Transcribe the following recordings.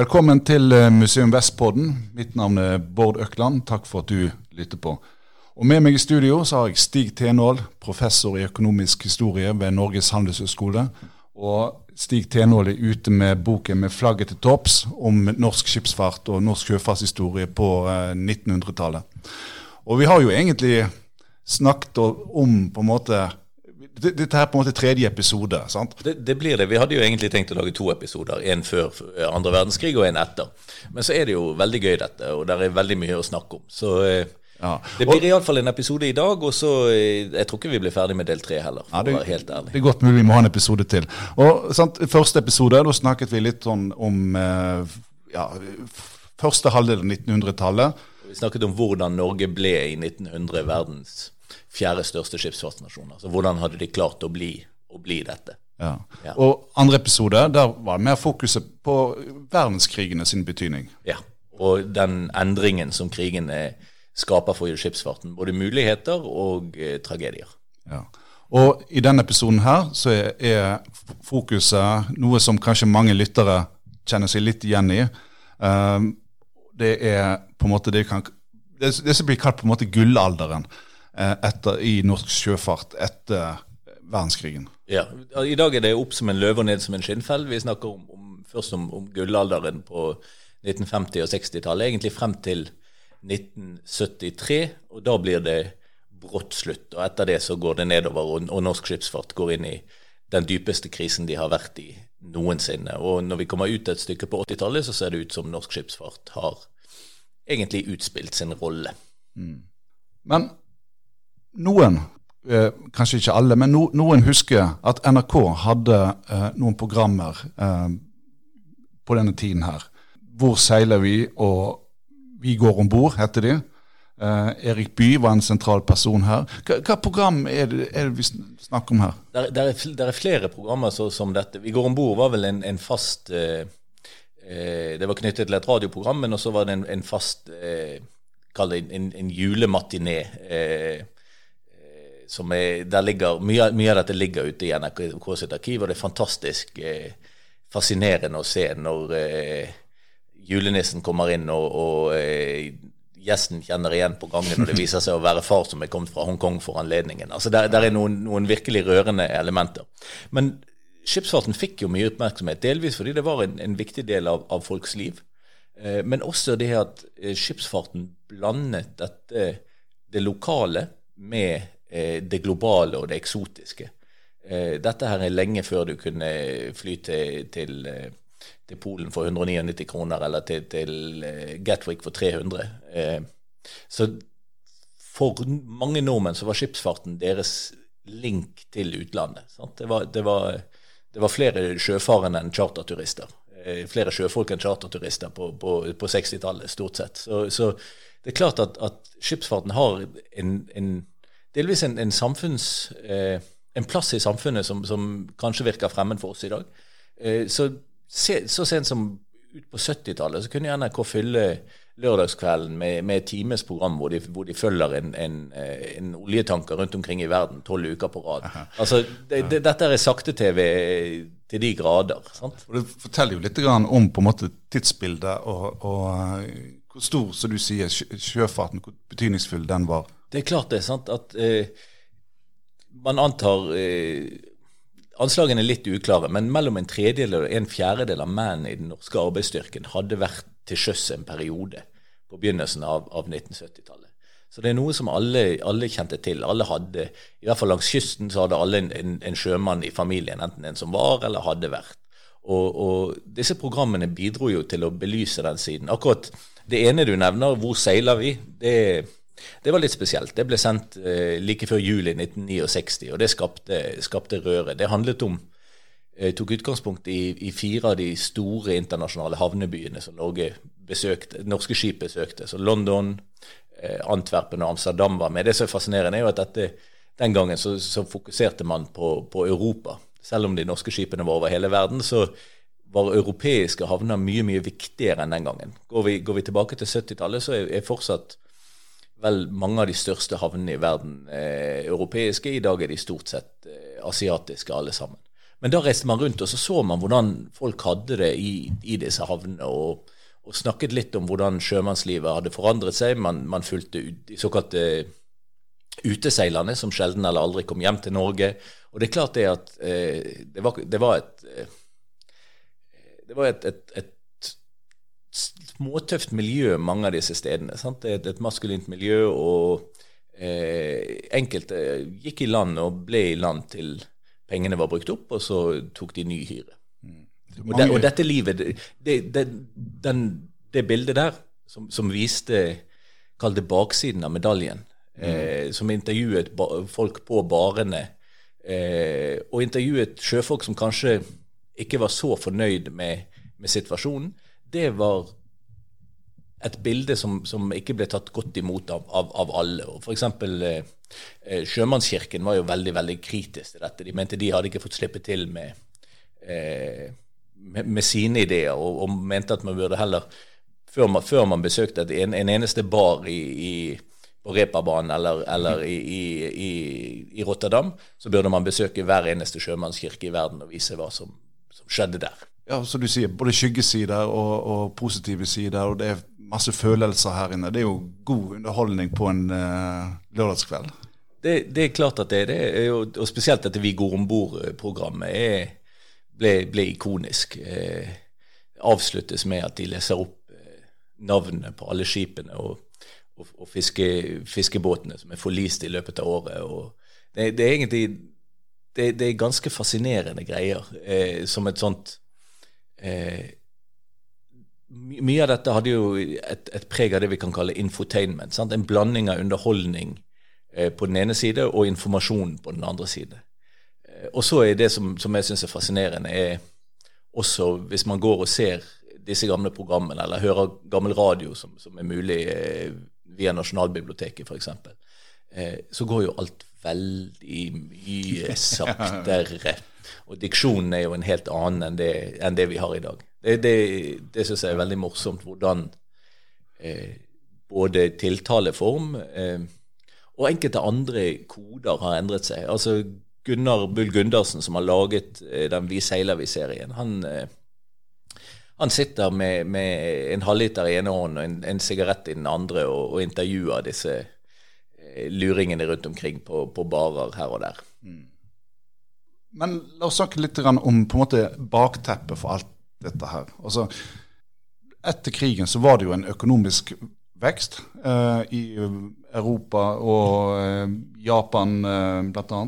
Velkommen til eh, Museum Vestpodden. Mitt navn er Bård Økland. Takk for at du lytter på. Og Med meg i studio så har jeg Stig Tenål, professor i økonomisk historie ved Norges handelshøyskole. Og Stig Tenål er ute med boken 'Med flagget til topps' om norsk skipsfart og norsk sjøfartshistorie på 1900-tallet. Og vi har jo egentlig snakket om på en måte dette er på en måte tredje episode. sant? Det, det, blir det. Vi hadde jo egentlig tenkt å lage to episoder. En før andre verdenskrig og en etter. Men så er det jo veldig gøy, dette, og det er veldig mye å snakke om. Så eh, ja. det blir iallfall en episode i dag, og så eh, Jeg tror ikke vi blir ferdig med del tre heller, for ja, det, å være helt ærlig. Det er godt mulig vi må ha en episode til. Og sant, Første episode, da snakket vi litt sånn om eh, ja, første halvdel av 1900-tallet. Vi snakket om hvordan Norge ble i 1900 verdens fjerde største skipsfartsnasjon. Altså, hvordan hadde de klart å bli, å bli dette? Ja. ja. Og andre episode, der var det mer fokuset på verdenskrigene sin betydning. Ja, og den endringen som krigene skaper for skipsfarten. Både muligheter og eh, tragedier. Ja. Og i denne episoden her så er, er fokuset noe som kanskje mange lyttere kjenner seg litt igjen i. Um, det er på en måte det, kan, det, det som blir kalt på en måte gullalderen. Eh, etter, i norsk sjøfart etter verdenskrigen. Ja, I dag er det opp som en løve og ned som en skinnfell. Vi snakker om, om, først om, om, gullalderen på 1950- og 60-tallet, egentlig frem til 1973. Og da blir det brått slutt. Og etter det så går det nedover, og, og norsk skipsfart går inn i den dypeste krisen de har vært i noensinne. Og når vi kommer ut et stykke på 80-tallet, så ser det ut som norsk skipsfart har egentlig utspilt sin rolle. Mm. Men noen, eh, kanskje ikke alle, men no, noen husker at NRK hadde eh, noen programmer eh, på denne tiden her. Hvor seiler vi, og vi går om bord, heter de. Uh, Erik Bye var en sentral person her. Hva, hva program er det, er det, vi snakker om her? Der, er, er, flere programmer så, som dette. Vi går om bord var vel en, en fast uh, uh, Det var knyttet til et radioprogram, men også var det en, en fast Kall det en, en julematiné som er, ligger, mye, mye, av dette ligger ute i NRK sitt arkiv, og det er fantastisk eh, fascinerende å se når eh, julenissen kommer inn og, og eh, gjesten kjenner igjen på gangen, og det viser seg å være far som er kommet fra Hongkong for anledningen. Altså Der, der er noen, noen, virkelig rørende elementer. Men skipsfarten fikk jo mye oppmerksomhet, delvis fordi det var en, en viktig del av, av folks liv. Eh, men også det at eh, skipsfarten blandet dette, det lokale med det globale og det eksotiske. Eh, dette her er lenge før du kunne fly til, til, eh, til Polen for 199 kroner, eller til, til Gatwick for 300. Så for mange nordmenn så var skipsfarten deres link til utlandet. Det var, det, var, det, var, flere sjøfarende enn charterturister. Flere sjøfolk enn charterturister på, på, på 60-tallet, stort sett. Så, så, det er klart at, at skipsfarten har en, en delvis en, en, samfunns, eh, en plass i samfunnet som, som, kanskje virker fremmed for oss i dag. Eh, så, se, så sent som ut på 70-tallet så kunne NRK fylle lørdagskvelden med, med et times program hvor de, hvor de følger en, en, eh, en, oljetanker rundt omkring i verden tolv uker på rad. Altså, det, det, Dette er sakte-TV til de grader. sant? Og Det forteller jo litt om på en måte tidsbildet og, og eh, hvor stor, som du sier, sjøfarten, hvor betydningsfull den var. Det er klart det. sant, at eh, Man antar eh, Anslagene er litt uklare, men mellom en tredjedel og en fjerdedel av mennene i den norske arbeidsstyrken hadde vært til sjøs en periode på begynnelsen av, av 1970-tallet. Så det er noe som alle, alle, kjente til. Alle hadde, I hvert fall langs kysten så hadde alle en, en, en sjømann i familien, enten en som var eller hadde vært. Og, og, disse programmene bidro jo til å belyse den siden. Akkurat det ene du nevner, 'Hvor seiler vi?', det er det var litt spesielt. Det ble sendt eh, like før juli 1969, og det skapte, skapte røre. Det handlet om eh, tok utgangspunkt i, i, fire av de store internasjonale havnebyene som Norge besøkte, norske skip besøkte. Så London, eh, Antwerpen og Amsterdam var med. Det som er fascinerende, er jo at dette, den gangen så, så fokuserte man på, på, Europa. Selv om de norske skipene var over hele verden, så var europeiske havner mye mye viktigere enn den gangen. Går vi, går vi tilbake til 70-tallet, så er, er fortsatt vel mange av de største havnene i verden eh, europeiske. I dag er de stort sett eh, asiatiske alle sammen. Men da reiste man rundt, og så så man hvordan folk hadde det i, i disse havnene. Og, og, snakket litt om hvordan sjømannslivet hadde forandret seg. Man, man fulgte de såkalte uteseilerne, som sjelden eller aldri kom hjem til Norge. Og det er klart det at eh, det, var, det, var, et eh, Det var et, et, et småtøft miljø mange av disse stedene. Sant? Det er et maskulint miljø, og eh, enkelte gikk i land og ble i land til pengene var brukt opp, og så tok de ny hyre. Mm. Og, de, og, dette livet, det, det, den, det bildet der, som, som viste Kall det baksiden av medaljen, mm. eh, som intervjuet folk på barene, eh, og intervjuet sjøfolk som kanskje ikke var så fornøyd med, med situasjonen, det var et bilde som, som, ikke ble tatt godt imot av, av, av alle. Og for eksempel, eh, eh, Sjømannskirken var jo veldig veldig kritisk til dette. De mente de hadde ikke fått slippe til med, eh, med, med sine ideer, og, og, mente at man burde heller Før man, før man besøkte en, en, eneste bar i, i på Reparbanen eller, eller i, i, i, Rotterdam, så burde man besøke hver eneste sjømannskirke i verden og vise hva som, som skjedde der. Ja, som du sier, både skyggesider og, og positive sider. og det er masse følelser her inne. Det er jo god underholdning på en uh, lørdagskveld. Det, det, er klart at det er det, og spesielt dette Vi går om bord-programmet ble, ble, ikonisk. Eh, avsluttes med at de leser opp eh, navnene på alle skipene og, og, og fiske, fiskebåtene som er forlist i løpet av året. Det, det, er egentlig det, det, er ganske fascinerende greier. Eh, som et sånt eh, mye av dette hadde jo et, et, preg av det vi kan kalle infotainment. Sant? En blanding av underholdning eh, på den ene side og informasjon på den andre side. Eh, og så er det som, som jeg syns er fascinerende, er også hvis man går og ser disse gamle programmene, eller hører gammel radio som, som er mulig eh, via Nasjonalbiblioteket f.eks., eh, så går jo alt veldig mye saktere. Og diksjonen er jo en helt annen enn det, enn det vi har i dag. Det, det, det syns jeg er veldig morsomt, hvordan eh, både tiltaleform eh, og enkelte andre koder har endret seg. Altså Gunnar Bull Gundersen, som har laget eh, den Vi seiler vi-serien, han, eh, han, sitter med, med en halvliter i ene hånden og en, en sigarett i den andre og, og intervjuer disse eh, luringene rundt omkring på, på barer her og der. Mm. Men la oss snakke litt om på en måte bakteppet for alt dette her. Altså, etter krigen så var det jo en økonomisk vekst eh, i Europa og eh, Japan eh, bl.a.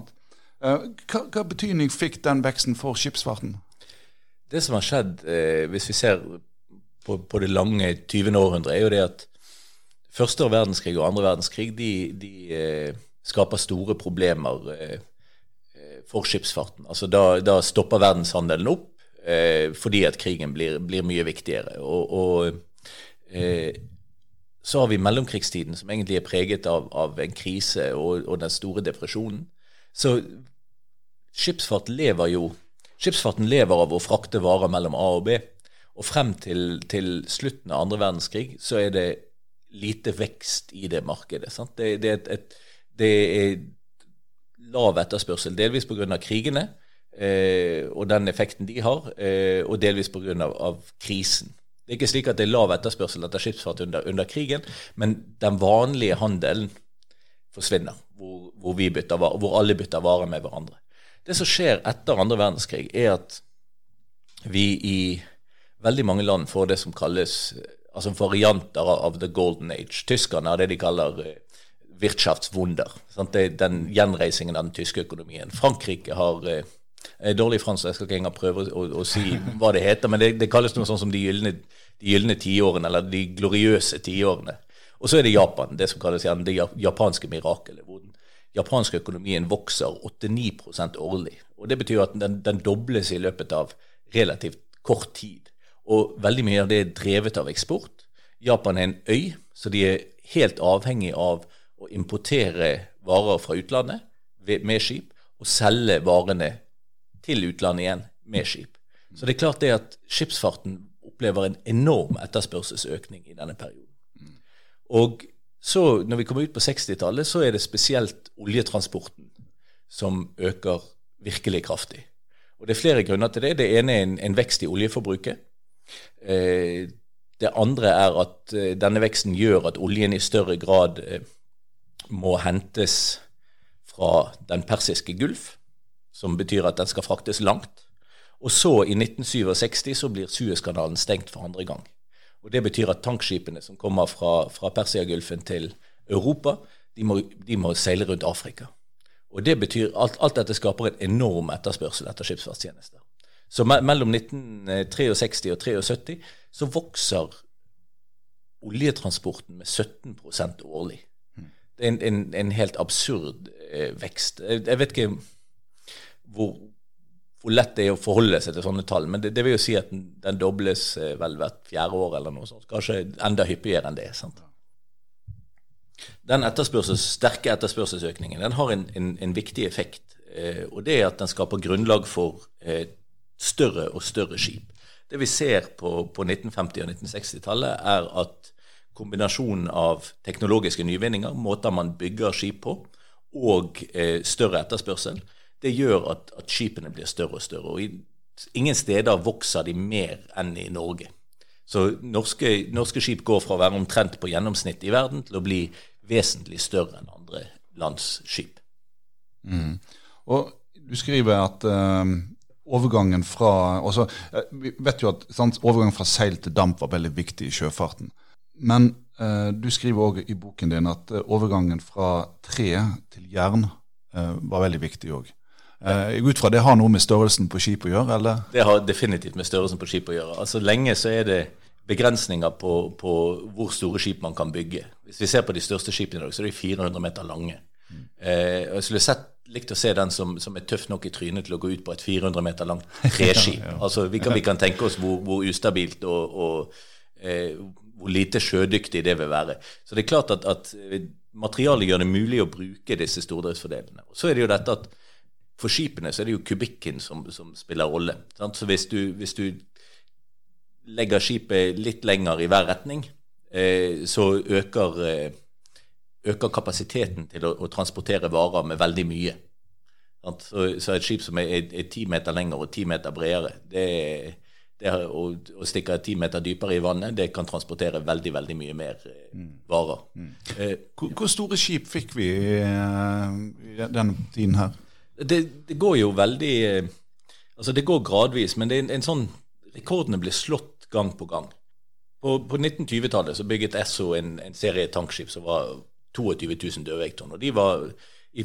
Eh, hva, hva betydning fikk den veksten for skipsfarten? Det som har skjedd, eh, hvis vi ser på, på, det lange 20. århundret, er jo det at første verdenskrig og andre verdenskrig de, de eh, skaper store problemer eh, for skipsfarten. Altså da, da stopper verdenshandelen opp fordi at krigen blir, blir mye viktigere. Og, og eh, så har vi mellomkrigstiden, som egentlig er preget av, av en krise og, og, den store depresjonen. Så skipsfart lever jo Skipsfarten lever av å frakte varer mellom A og B. Og frem til, til slutten av andre verdenskrig så er det lite vekst i det markedet. Det, det, er et, et, det, er lav etterspørsel, delvis pga. krigene, eh, og den effekten de har, eh, og delvis pga. Av, av krisen. Det er ikke slik at det er lav etterspørsel etter skipsfart under, under krigen, men den vanlige handelen forsvinner, hvor, hvor, bytter, hvor, alle bytter varer med hverandre. Det som skjer etter andre verdenskrig, er at vi i veldig mange land får det som kalles altså varianter av the golden age. Tyskerne har det de kaller eh, Wirtschaftswunder. Sant? Det er den gjenreisingen av den tyske økonomien. Frankrike har eh, er dårlig fransk, jeg skal ikke engang prøve å, å, si hva det heter, men det, det kalles noe sånn som de gylne tiårene, eller de gloriøse tiårene. Og så er det Japan, det som kalles det japanske mirakelet, hvor den japanske økonomien vokser 8-9 årlig. Og Det betyr at den, den, dobles i løpet av relativt kort tid. Og veldig mye av det er drevet av eksport. Japan er en øy, så de er helt avhengig av å importere varer fra utlandet med skip og selge varene til utlandet igjen med skip. Så det er klart det at skipsfarten opplever en enorm etterspørselsøkning i denne perioden. Og så, når vi kommer ut på 60-tallet, så er det spesielt oljetransporten som øker virkelig kraftig. Og Det er flere grunner til det. Det ene er en, en vekst i oljeforbruket. Eh, det andre er at eh, denne veksten gjør at oljen i større grad eh, må hentes fra den persiske gulf, som betyr at den skal fraktes langt. Og så, i 1967, så blir Suezkanalen stengt for andre gang. Og Det betyr at tankskipene som kommer fra, fra Persiagulfen til Europa, de må, de må, seile rundt Afrika. Og det betyr alt, alt dette skaper en enorm etterspørsel etter skipsfartstjenester. Så me mellom 1963 og 1973 så vokser oljetransporten med 17 årlig. Det er en, en, en helt absurd eh, vekst. Jeg, jeg, vet ikke hvor, hvor, lett det er å forholde seg til sånne tall, men det, det vil jo si at den, dobles eh, vel hvert fjerde år eller noe sånt. Kanskje enda hyppigere enn det. sant? Den etterspørsels, sterke etterspørselsøkningen den har en, en, en viktig effekt. Eh, og det er at den skaper grunnlag for eh, større og større skip. Det vi ser på, på 1950- og 1960-tallet, er at kombinasjonen av teknologiske nyvinninger, måter man bygger skip på, og eh, større etterspørsel, det gjør at, at, skipene blir større og større. Og i, ingen steder vokser de mer enn i Norge. Så norske, norske, skip går fra å være omtrent på gjennomsnitt i verden til å bli vesentlig større enn andre lands skip. Mm. Og du skriver at uh, overgangen fra også, altså, Vi vet jo at sant, overgangen fra seil til damp var veldig viktig i sjøfarten. Men uh, du skriver òg i boken din at overgangen fra tre til jern var veldig viktig òg. Uh, ut fra det har noe med størrelsen på skip å gjøre, eller? Det har definitivt med størrelsen på skip å gjøre. Altså Lenge så er det begrensninger på, på, hvor store skip man kan bygge. Hvis vi ser på de største skipene i dag, så er de 400 meter lange. Mm. Eh, jeg skulle sett, likt å se den som, som, er tøff nok i trynet til å gå ut på et 400 meter langt treskip. ja, ja. Altså, vi kan, vi kan, tenke oss hvor, hvor ustabilt og, og eh, hvor lite sjødyktig det vil være. Så det er klart at, at materialet gjør det mulig å bruke disse stordriftsfordelene. Så er det jo dette at for skipene så er det jo kubikken som, som spiller rolle. Sant? Så hvis du, hvis du legger skipet litt lenger i hver retning, eh, så øker, eh, øker, kapasiteten til å, å, transportere varer med veldig mye. Så, så, et skip som er ti meter lenger og ti meter bredere, det, det å, å stikke ti meter dypere i vannet, det kan transportere veldig veldig mye mer eh, mm. varer. Mm. Mm. Hvor, hvor, store skip fikk vi i denne tiden her? Det, det, går jo veldig Altså, det går gradvis, men det er en, en sånn Rekordene blir slått gang på gang. På, på 1920-tallet så bygget Esso en, en, serie tankskip som var 22 000 dødvekttonn. Og de var i,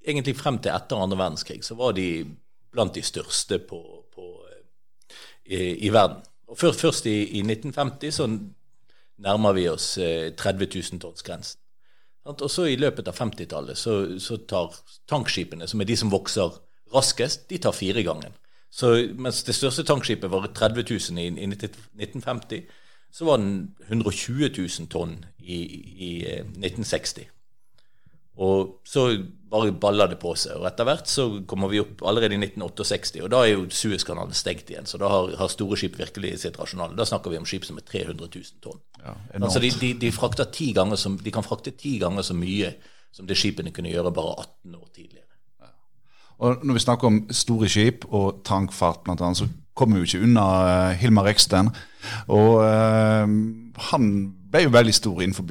egentlig frem til etter andre verdenskrig så var de blant de største på, på, i, i, verden. Og først, først i, i, 1950 så nærmer vi oss 30 000 tonns-grensen. Og så i løpet av 50-tallet så, så, tar tankskipene, som er de som vokser raskest, de tar fire gangen. Så mens det største tankskipet var 30 000 i, i 1950, så var den 120 000 tonn i, i 1960. Eh, og så bare balla det på seg. Og etter hvert så kommer vi opp allerede i 1968, og da er jo Suezkanalen stengt igjen. Så da har, har, store skip virkelig sitt rasjonale. Da snakker vi om skip som er 300 000 tonn. Ja, altså de, de, de, som, de, kan frakte ti ganger så mye som det skipene kunne gjøre bare 18 år tidligere. Og Når vi snakker om store skip og tankfart, bl.a., så kommer vi jo ikke unna uh, Hilmar Eksten. Og uh, han ble jo veldig stor innenfor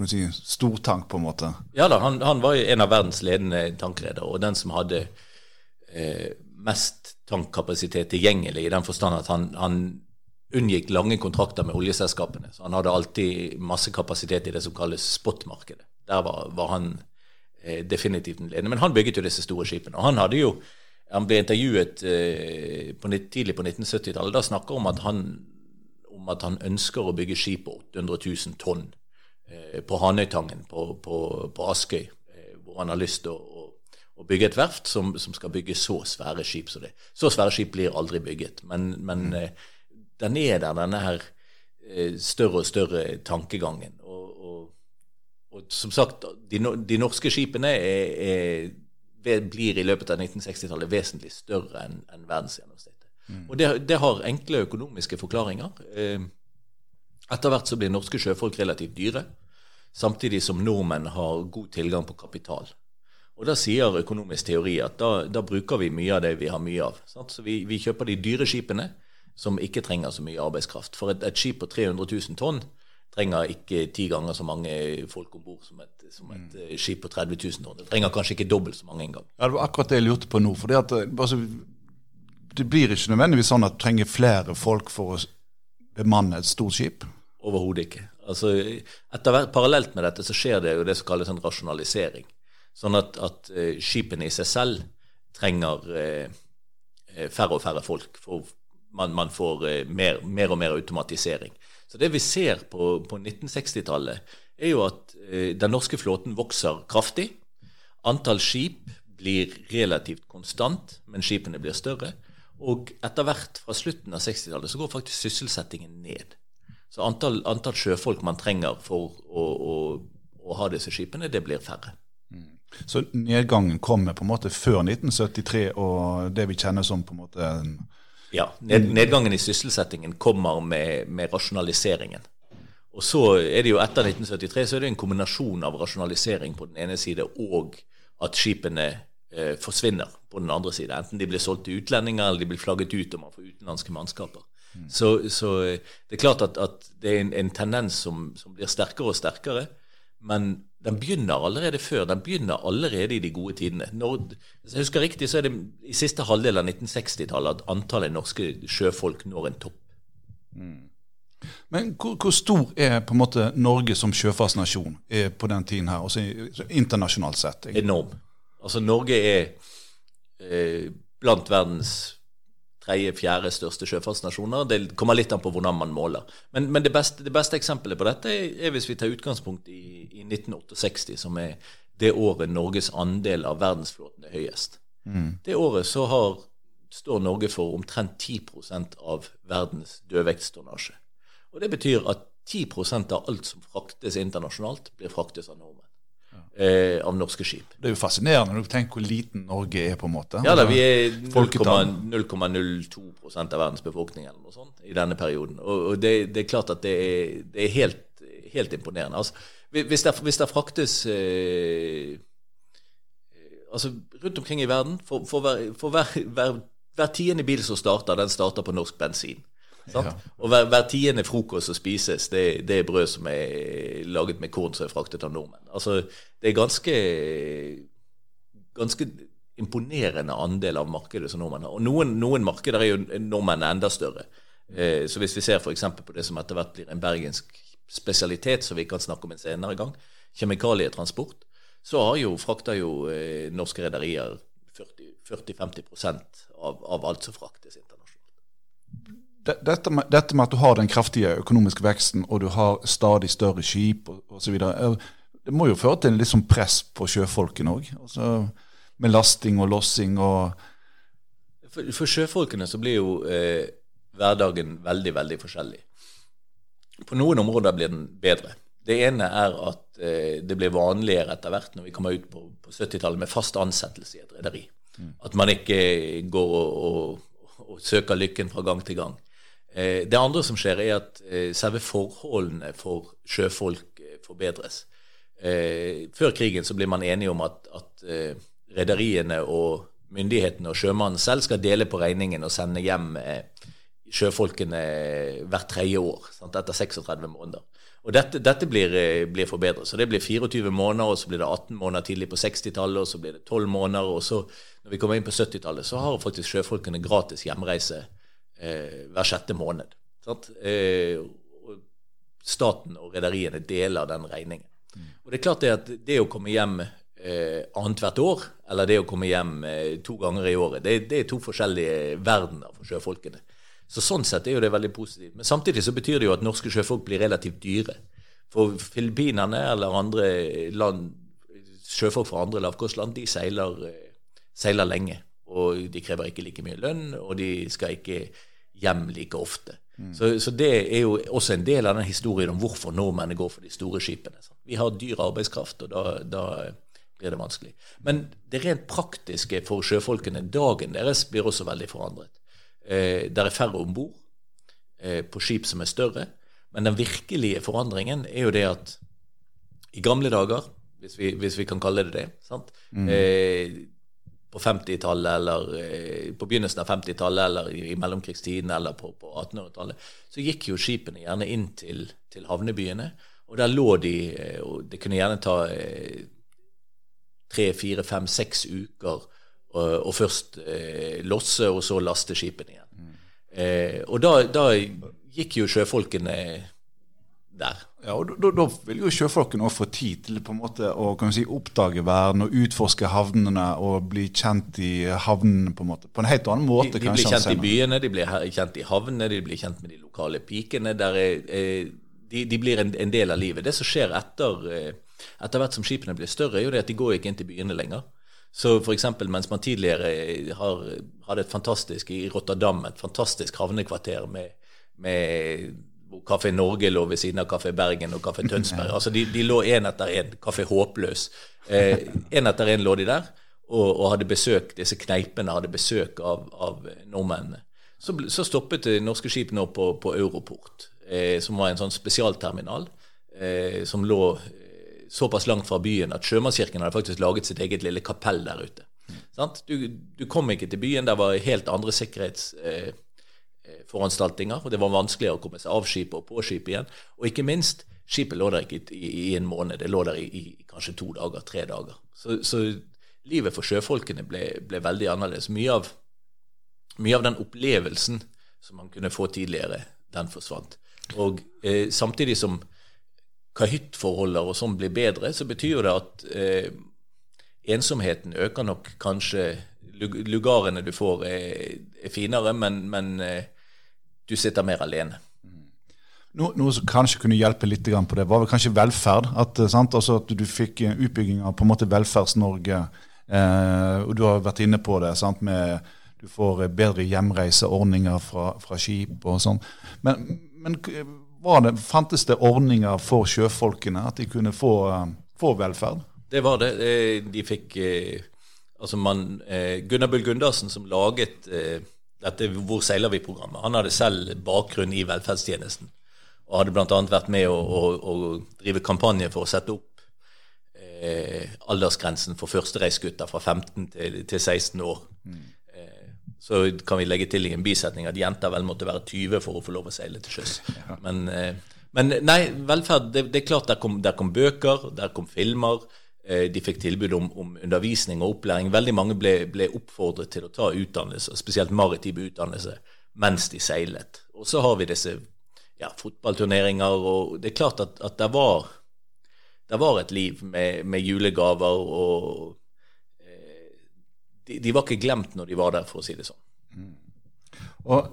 kan si, stortank, på en måte. Ja da, han, han var en av verdens ledende tankredere, og den som hadde eh, mest tankkapasitet tilgjengelig, i den forstand at han, han unngikk lange kontrakter med oljeselskapene. Så han hadde alltid masse kapasitet i det som kalles spotmarkedet. Der var, var han Eh, definitivt den ledende. Men han bygget jo disse store skipene. Og han hadde jo han ble intervjuet eh, på, tidlig på 1970-tallet. Da snakker om at han, om at han ønsker å bygge skip på 800 000 tonn på Hanøytangen på, på, på Askøy, eh, hvor han har lyst til å, å, å, bygge et verft som, som, skal bygge så svære skip. Så, det. så svære skip blir aldri bygget. Men, men mm. eh, den er der, denne her eh, større og større tankegangen. Og som sagt, de, de norske skipene er, er, blir i løpet av 1960-tallet vesentlig større enn en verdensgjennomsnittet. Mm. Og det, det, har enkle økonomiske forklaringer. Eh, etter hvert så blir norske sjøfolk relativt dyre, samtidig som nordmenn har god tilgang på kapital. Og da sier økonomisk teori at da, da bruker vi mye av det vi har mye av. Sant? Så vi, vi, kjøper de dyre skipene som ikke trenger så mye arbeidskraft. For et, et skip på 300 000 tonn trenger ikke ti ganger så mange folk om bord som, som, et mm. skip på 30 000 tonn. Det trenger kanskje ikke dobbelt så mange engang. Ja, det var akkurat det jeg lurte på nå. for det, at, altså, det blir ikke nødvendigvis sånn at du trenger flere folk for å bemanne et stort skip? Overhodet ikke. Altså, etter, parallelt med dette så skjer det jo det som kalles en rasjonalisering. Sånn at, at uh, skipene i seg selv trenger eh, færre og færre folk. For man, man får eh, mer, mer, og mer automatisering. Så det vi ser på, på 1960-tallet, er jo at den norske flåten vokser kraftig. Antall skip blir relativt konstant, men skipene blir større. Og etter hvert, fra slutten av 60-tallet, så går faktisk sysselsettingen ned. Så antall, antall sjøfolk man trenger for å, å, å ha disse skipene, det blir færre. Så nedgangen kommer på en måte før 1973 og det vi kjenner som på en måte Ja, ned, nedgangen i sysselsettingen kommer med, med, rasjonaliseringen. Og så er det jo etter 1973 så er det en kombinasjon av rasjonalisering på den ene side og at skipene eh, forsvinner på den andre side. Enten de blir solgt til utlendinger eller de blir flagget ut og man får utenlandske mannskaper. Mm. Så, så, det er klart at, at det er en, en tendens som, som, blir sterkere og sterkere. Men den begynner allerede før. Den begynner allerede i de gode tidene. Når, hvis jeg husker riktig, så er det i siste halvdel av 1960-tallet at antallet norske sjøfolk når en topp. Mm. Men hvor, hvor, stor er på en måte Norge som sjøfartsnasjon på den tiden her, også internasjonalt sett? Egentlig? Enorm. Altså Norge er eh, blant verdens tredje-fjerde største sjøfartsnasjoner. Det kommer litt an på hvordan man måler. Men, men det, beste, det, beste, eksempelet på dette er, hvis vi tar utgangspunkt i, i, 1968, som er det året Norges andel av verdensflåten er høyest. Mm. Det året så har, står Norge for omtrent 10% av verdens dødvektstonnasje. Og det betyr at 10% av alt som fraktes internasjonalt, blir fraktes av nordmenn eh, av norske skip. Det er jo fascinerende når du tenker hvor liten Norge er, på en måte. Ja da, vi er 0,02% av verdens befolkning eller noe sånt i denne perioden. Og, og det, det, er klart at det er, det er helt, helt, imponerende. Altså, hvis, det, hvis det fraktes eh, altså rundt omkring i verden For, for, hver, for hver, hver, hver tiende bil som starter, den starter på norsk bensin. Ja. Og hver, hver, tiende frokost som spises, det, det, er brød som er laget med korn som er fraktet av nordmenn. Altså, det er ganske, ganske imponerende andel av markedet som nordmenn har. Og noen, noen markeder er jo nordmenn enda større. Eh, så hvis vi ser f.eks. på det som etter hvert blir en bergensk spesialitet, som vi kan snakke om en senere gang, kjemikalietransport, så har jo, frakter jo eh, norske rederier 40-50 av, av alt som fraktes internasjonalt dette med, dette med, at du har den kraftige økonomiske veksten, og du har stadig større skip osv., det må jo føre til en litt sånn press på sjøfolkene òg? Altså, med lasting og lossing og For, for sjøfolkene så blir jo eh, hverdagen veldig, veldig forskjellig. På noen områder blir den bedre. Det ene er at eh, det blir vanligere etter hvert når vi kommer ut på, på 70-tallet med fast ansettelse i et rederi. Mm. At man ikke går og, og, og, søker lykken fra gang til gang. Eh, det andre som skjer, er at eh, selve forholdene for sjøfolk eh, forbedres. Før krigen så blir man enige om at, at rederiene og myndighetene og sjømannen selv skal dele på regningen og sende hjem sjøfolkene hvert tredje år, sant, etter 36 måneder. Og Dette, dette blir, blir, forbedret. Så Det blir 24 måneder, og så blir det 18 måneder tidlig på 60-tallet, og så blir det 12 måneder. og så Når vi kommer inn på 70-tallet, så har faktisk sjøfolkene gratis hjemreise eh, hver sjette måned. Eh, staten og rederiene deler den regningen. Mm. Og det er klart det at det å komme hjem eh, annethvert år, eller det å komme hjem eh, to ganger i året, det, det, er to forskjellige verdener for sjøfolkene. Så Sånn sett er jo det veldig positivt. Men samtidig så betyr det jo at norske sjøfolk blir relativt dyre. For filippinerne eller andre land, sjøfolk fra andre lavkostland de seiler, eh, seiler lenge. Og de krever ikke like mye lønn, og de skal ikke hjem like ofte. Mm. Så, så, det er jo også en del av den historien om hvorfor nordmennene går for de store skipene. Vi har dyr arbeidskraft, og da, da blir det vanskelig. Men det rent praktiske for sjøfolkene, dagen deres, blir også veldig forandret. Eh, det er færre om bord eh, på skip som er større. Men den virkelige forandringen er jo det at i gamle dager, hvis vi, hvis vi kan kalle det det. sant? Eh, på 50-tallet eller eh, på begynnelsen av 50-tallet eller i, mellomkrigstiden eller på, på 1800-tallet, så gikk jo skipene gjerne inn til, til havnebyene. Og der lå de eh, og Det kunne gjerne ta eh, tre, fire, fem, seks uker og først eh, losse og så laste skipene igjen. Mm. Eh, og da, da, gikk jo sjøfolkene der. Ja, og Da, da vil jo sjøfolkene få tid til på en måte å si, oppdage verden og utforske havnene og bli kjent i havnene på en måte, på en helt annen måte. De, de blir kjent i byene, de blir kjent i havnene, de blir kjent med de lokale pikene. Er, er, de, de, blir en, en, del av livet. Det som skjer etter, eh, etter hvert som skipene blir større, er jo det at de går ikke inn til byene lenger. Så f.eks. mens man tidligere har, hadde et fantastisk i Rotterdam, et fantastisk havnekvarter med, med hvor Kafé Norge lå ved siden av Kafé Bergen og Kafé Tønsberg. Altså de, de lå én etter én. Kafé Håpløs. Én eh, etter én lå de der og, og, hadde besøk, disse kneipene hadde besøk av, av nordmennene. Så, så, stoppet det norske skip nå på, på Europort, eh, som var en sånn spesialterminal eh, som lå eh, såpass langt fra byen at Sjømannskirken hadde faktisk laget sitt eget lille kapell der ute. Du, du, kom ikke til byen, der var helt andre sikkerhets... Eh, foranstaltninger. og Det var vanskeligere å komme seg av skipet og på skipet igjen. Og ikke minst, skipet lå der ikke i, i en måned, det lå der i, i, kanskje to dager, tre dager. Så, så livet for sjøfolkene ble, ble veldig annerledes. Mye av, mye av, den opplevelsen som man kunne få tidligere, den forsvant. Og eh, samtidig som kahyttforholder og sånn blir bedre, så betyr det at eh, ensomheten øker nok kanskje Lugarene du får, er, er finere, men, men eh, du sitter mer alene. No, noe som kanskje kunne hjelpe litt på det, var vel kanskje velferd. At, eh, altså at du fikk utbygging av på en måte Velferds-Norge. Eh, og Du har vært inne på det. Sant, med Du får bedre hjemreiseordninger fra, fra skip og sånn. Men, men det, fantes det ordninger for sjøfolkene, at de kunne få, få velferd? Det var det. De fikk Altså man, eh, Gunnar Bull Gundersen, som laget eh, dette Hvor seiler vi-programmet, han hadde selv bakgrunn i velferdstjenesten. Og hadde bl.a. vært med å, å, å, drive kampanje for å sette opp eh, aldersgrensen for førstereisgutter fra 15 til, til 16 år. Mm. så kan vi legge til i en bisetning at jenter vel måtte være 20 for å få lov å seile til sjøs. Ja. Men, eh, men, nei, velferd det, det, er klart der kom, der kom bøker, der kom filmer. Eh, de fikk tilbud om, om, undervisning og opplæring. Veldig mange ble, ble, oppfordret til å ta utdannelse, spesielt maritim utdannelse, mens de seilet. Og så har vi disse ja, fotballturneringer, og det er klart at, at det, var, det var et liv med, med julegaver, og eh, de, de, var ikke glemt når de var der, for å si det sånn. Mm. Og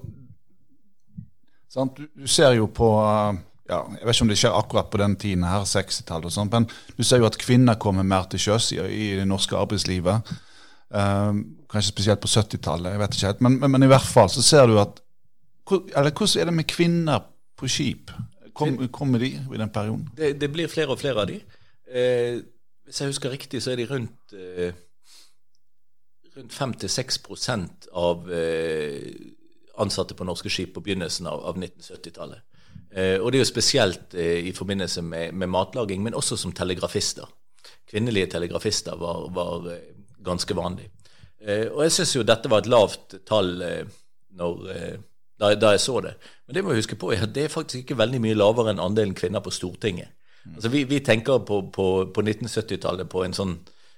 sant, du, du, ser jo på uh ja, Jeg vet ikke om det skjer akkurat på den tiden, her, 60-tallet og sånn, men du ser jo at kvinner kommer mer til sjøs i, i, det norske arbeidslivet. Um, kanskje spesielt på 70-tallet, jeg vet ikke helt. Men, men, men, i hvert fall så ser du at Eller hvordan er det med kvinner på skip? Kom, kommer de i den perioden? Det, det, blir flere og flere av de. Eh, hvis jeg husker riktig, så er de rundt eh, rundt 5-6% av eh, ansatte på norske skip på begynnelsen av, av 1970-tallet. Eh, og det er jo spesielt eh, i forbindelse med, med, matlaging, men også som telegrafister. Kvinnelige telegrafister var, var eh, ganske vanlig. og jeg syns jo dette var et lavt tall når, da, da, jeg så det. Men det må jeg huske på, at det er faktisk ikke veldig mye lavere enn andelen kvinner på Stortinget. Altså vi, vi tenker på, på, på 1970-tallet på en sånn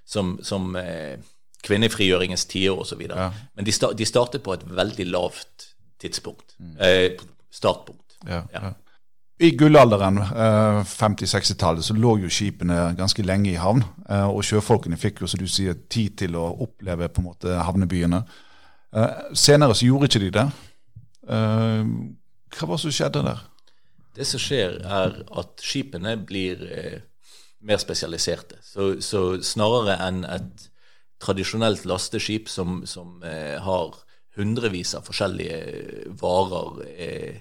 som, som eh, kvinnefrigjøringens tiår osv. Ja. Men de, de, startet på et veldig lavt tidspunkt. Mm. Eh, startpunkt. Ja, ja. I gullalderen, 50-60-tallet, så lå jo skipene ganske lenge i havn. Eh, og sjøfolkene fikk jo, som du sier, tid til å oppleve på en måte havnebyene. Eh, senere så gjorde ikke de det. Eh, hva var det som skjedde der? Det som skjer, er at skipene blir mer spesialiserte. Så, så snarere enn et tradisjonelt lasteskip som, som har hundrevis av forskjellige varer eh,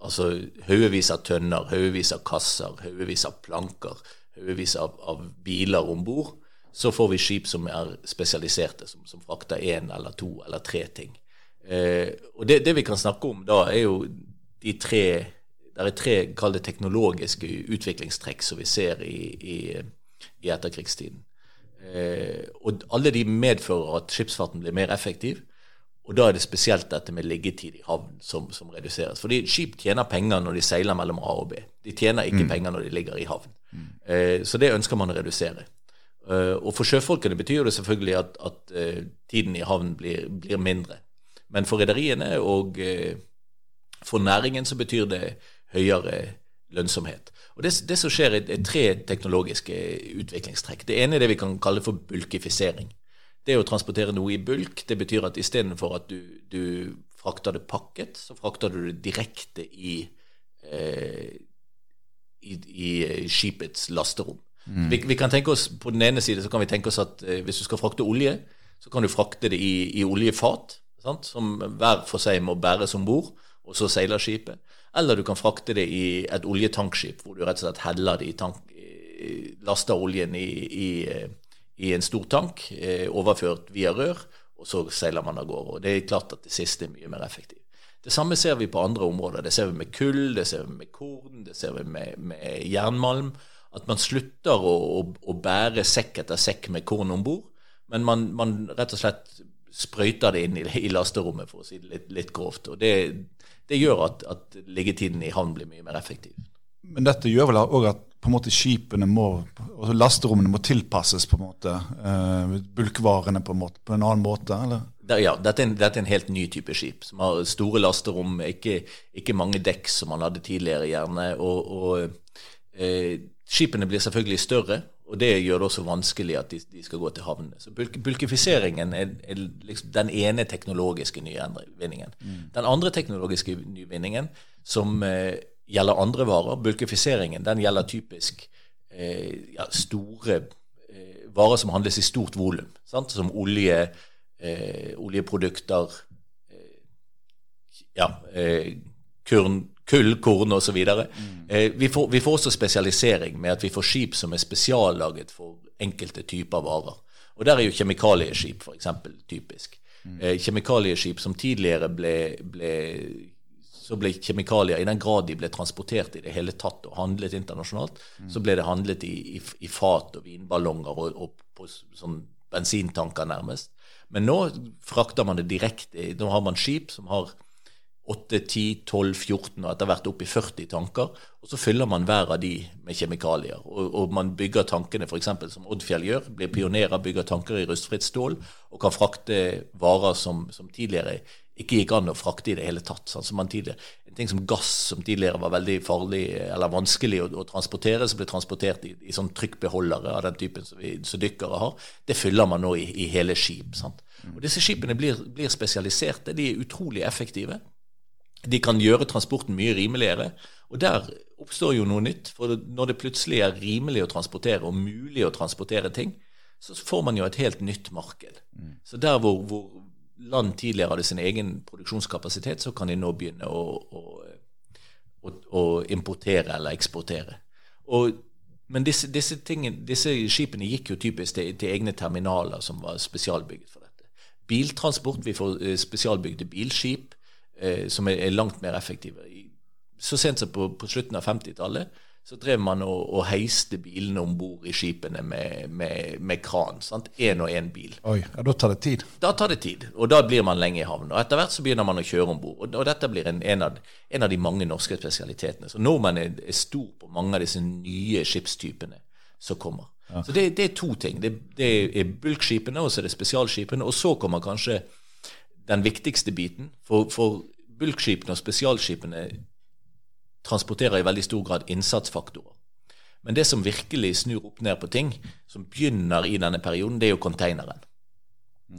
Altså haugevis av tønner, haugevis av kasser, haugevis av planker, haugevis av, av biler om bord. Så får vi skip som er spesialiserte, som, som frakter én eller to eller tre ting. Eh, og det, det, vi kan snakke om da, er jo de tre Det er tre, kall det teknologiske utviklingstrekk som vi ser i, i, i etterkrigstiden. Eh, og alle de medfører at skipsfarten blir mer effektiv. Og da er det spesielt dette med liggetid i havn som, som reduseres. Fordi skip tjener penger når de seiler mellom A og B. De tjener ikke mm. penger når de ligger i havn. Mm. Eh, så det ønsker man å redusere. Eh, og for sjøfolkene betyr det selvfølgelig at, at uh, tiden i havn blir, blir, mindre. Men for rederiene og uh, for næringen så betyr det høyere lønnsomhet. Og Det, det som skjer, er, tre teknologiske utviklingstrekk. Det ene er det vi kan kalle for bulkifisering. Det å transportere noe i bulk, det betyr at istedenfor at du, du frakter det pakket, så frakter du det direkte i, eh, i, i skipets lasterom. Mm. Vi, vi, kan tenke oss, På den ene side så kan vi tenke oss at eh, hvis du skal frakte olje, så kan du frakte det i, i oljefat, sant? som hver for seg må bæres om bord, og så seiler skipet. Eller du kan frakte det i et oljetankskip, hvor du rett og slett heller det i tank, laster oljen i, i, i, en stor tank, eh, overført via rør, og så seiler man av gårde. Og Det er klart at det siste er mye mer effektivt. Det samme ser vi på andre områder. Det ser vi med kull, det ser vi med korn, det ser vi med, med jernmalm. At man slutter å, å, å bære sekk etter sekk med korn om bord, men man, man, rett og slett sprøyter det inn i, i lasterommet, for å si det litt, litt grovt. Og det, det gjør at, at, liggetiden i havn blir mye mer effektiv. Men dette gjør vel òg at på en måte skipene må, altså lasterommene må tilpasses på en måte, uh, bulkvarene på en, måte, på en annen måte? eller? ja, dette er, en, dette er, en, helt ny type skip, som har store lasterom, ikke, ikke mange dekk som man hadde tidligere, gjerne. og, og eh, Skipene blir selvfølgelig større, og det gjør det også vanskelig at de, de skal gå til havnene. Så bulk, Bulkifiseringen er, er liksom den ene teknologiske nyvinningen. Mm. Den andre teknologiske nyvinningen, som eh, gjelder andre varer, bulkifiseringen, den gjelder typisk ja, store eh, varer som handles i stort volum. Som olje, eh, oljeprodukter, eh, ja, eh, kurn, kull, korn osv. Mm. Eh, vi, får, vi får også spesialisering med at vi får skip som er spesiallaget for enkelte typer varer. Og Der er jo kjemikalieskip f.eks. typisk. Mm. Eh, kjemikalieskip som tidligere ble, ble så ble kjemikalier, i den grad de ble transportert i det hele tatt og handlet internasjonalt, mm. så ble det handlet i, i, i fat og vinballonger og, og på sånn bensintanker, nærmest. Men nå frakter man det direkte. Nå har man skip som har 8, 10, 12, 14 og etter hvert opp i 40 tanker. Og så fyller man hver av de med kjemikalier. Og, og man bygger tankene f.eks. som Oddfjell gjør. Blir pionerer, bygger tanker i rustfritt stål og kan frakte varer som, som, tidligere ikke gikk an å frakte i det hele tatt. Sånn som man en ting som gass, som tidligere var veldig farlig eller vanskelig å, å transportere, som ble transportert i, i sånn trykkbeholdere av den typen som, vi, som dykkere har, det fyller man nå i, i hele skip. Sant? Og Disse skipene blir, blir spesialiserte, de er utrolig effektive. De kan gjøre transporten mye rimeligere. Og der oppstår jo noe nytt. For når det plutselig er rimelig å transportere og mulig å transportere ting, så får man jo et helt nytt marked. Mm. Så der hvor, hvor, land tidligere hadde sin egen produksjonskapasitet, så kan de nå begynne å, å, å, å importere eller eksportere. Og, men disse, disse, tingene, disse, skipene gikk jo typisk til, til, egne terminaler som var spesialbygget for dette. Biltransport, vi får eh, spesialbygde bilskip eh, som er, er, langt mer effektive. Så sent som på, på slutten av 50-tallet så drev man og, og heiste bilene om bord i skipene med, med, med kran. Én og én bil. Oi, ja, Da tar det tid? Da tar det tid, og da blir man lenge i havn. Og Etter hvert så begynner man å kjøre om bord. Og, og, dette blir en, en, av, en, av, de mange norske spesialitetene. Så nordmenn er, er stor på mange av disse nye skipstypene som kommer. Ja. Så det, det, er to ting. Det, det er bulkskipene, og så er det spesialskipene. Og så kommer kanskje den viktigste biten. For, for bulkskipene og spesialskipene transporterer i veldig stor grad innsatsfaktorer. Men det som virkelig snur opp ned på ting, som begynner i denne perioden, det er jo konteineren.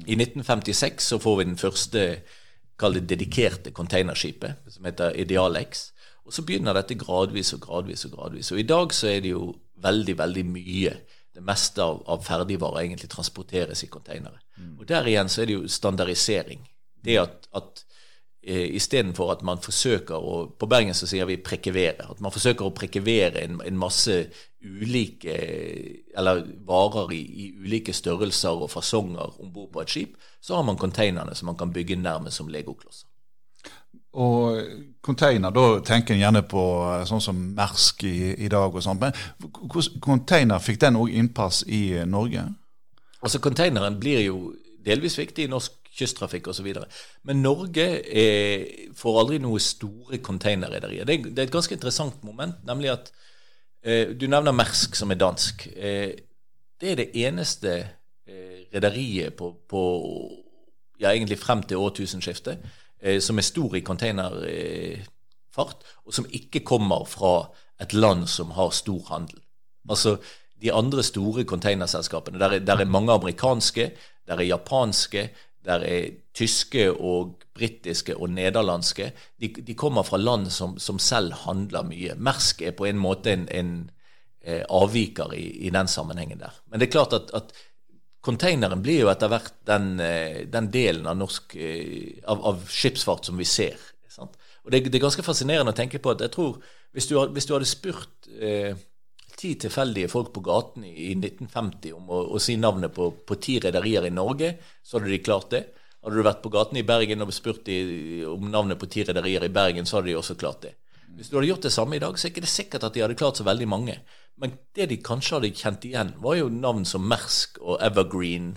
I 1956 så får vi den første kall det dedikerte containerskipet, som heter Idealex. Og så begynner dette gradvis og gradvis og gradvis. Og i dag så er det jo veldig, veldig mye. Det meste av, av ferdigvarer egentlig transporteres i konteinere. Mm. Og der igjen så er det jo standardisering. Det at, at istedenfor at man forsøker å På Bergen så sier vi prekevere. At man forsøker å prekevere en, en masse ulike Eller varer i, i ulike størrelser og fasonger om bord på et skip. Så har man containerne som man kan bygge nærmest som legoklosser. og container, da tenker en gjerne på eh, sånn som Mersk i, i dag og sånn. Men container fikk den òg innpass i Norge? Altså Containeren blir jo delvis viktig i norsk kysttrafikk osv. Men Norge er, får aldri noe store containerrederier. Det, det, er et ganske interessant moment, nemlig at eh, du nevner Mersk, som er dansk. Eh, det er det eneste eh, rederiet på, på, ja, egentlig frem til årtusenskiftet Eh, som er stor i containerfart, og som ikke kommer fra et land som har stor handel. Altså de andre store containerselskapene. Der er, der er mange amerikanske, der er japanske, der er tyske og britiske og nederlandske. De, de kommer fra land som, som, selv handler mye. Mersk er på en måte en, en eh, avviker i, i, den sammenhengen der. Men det er klart at, at Containeren blir jo etter hvert den, eh, den delen av, norsk, eh, av, av, skipsfart som vi ser. Sant? Og det, det, er ganske fascinerende å tenke på at jeg tror hvis du, hvis du hadde spurt eh, ti tilfeldige folk på gaten i, i 1950 om å, å, si navnet på, på ti rederier i Norge, så hadde de klart det. Hadde du vært på gaten i Bergen og spurt de om navnet på ti rederier i Bergen, så hadde de også klart det. Hvis du hadde gjort det samme i dag, så er det ikke sikkert at de hadde klart så veldig mange. Men det de kanskje hadde kjent igjen, var jo navn som Mersk og Evergreen,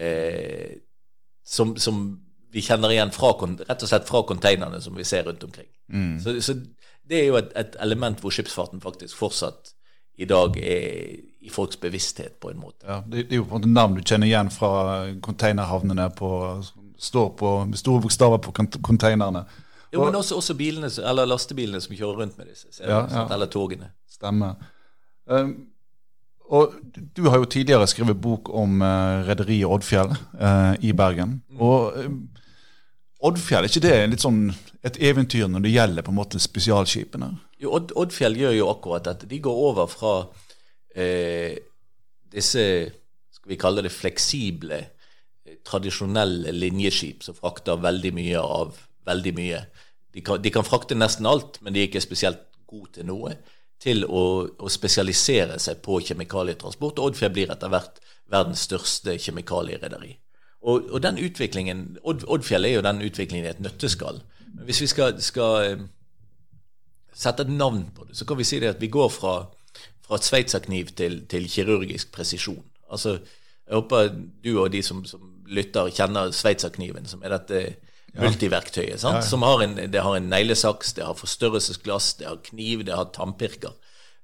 eh, som, som, vi kjenner igjen fra, rett og slett fra containerne som vi ser rundt omkring. Mm. Så, så, det er jo et, et, element hvor skipsfarten faktisk fortsatt i dag er i folks bevissthet, på en måte. Ja, det, det er jo på en måte navn du kjenner igjen fra containerhavnene som står på, med store bokstaver på containerne. Jo, men også, også bilene, eller lastebilene som kjører rundt med disse, ja, ja. eller togene. Stemmer. Um, og du har jo tidligere skrevet bok om uh, rederiet Oddfjell uh, i Bergen. Mm. Og um, Oddfjell, er ikke det litt sånn et eventyr når det gjelder på en måte spesialskipene? Jo, Odd, Oddfjell gjør jo akkurat dette. De går over fra eh, disse skal vi kalle det fleksible, tradisjonelle linjeskip som frakter veldig mye av veldig mye. De kan, de kan frakte nesten alt, men de er ikke spesielt gode til noe til å, å spesialisere seg på kjemikalietransport. Oddfjell blir etter hvert verdens største kjemikalierederi. Og, og, den utviklingen, Odd, Oddfjell er jo den utviklingen i et nøtteskall. Men hvis vi skal, skal eh, sette et navn på det, så kan vi si det at vi går fra, fra sveitserkniv til, til kirurgisk presisjon. Altså, jeg håper du og de som, som lytter, kjenner sveitserkniven, som er dette multiverktøyet. Ja, ja. Som har en, det har en neglesaks, det har forstørrelsesglass, det har kniv, det har tannpirker.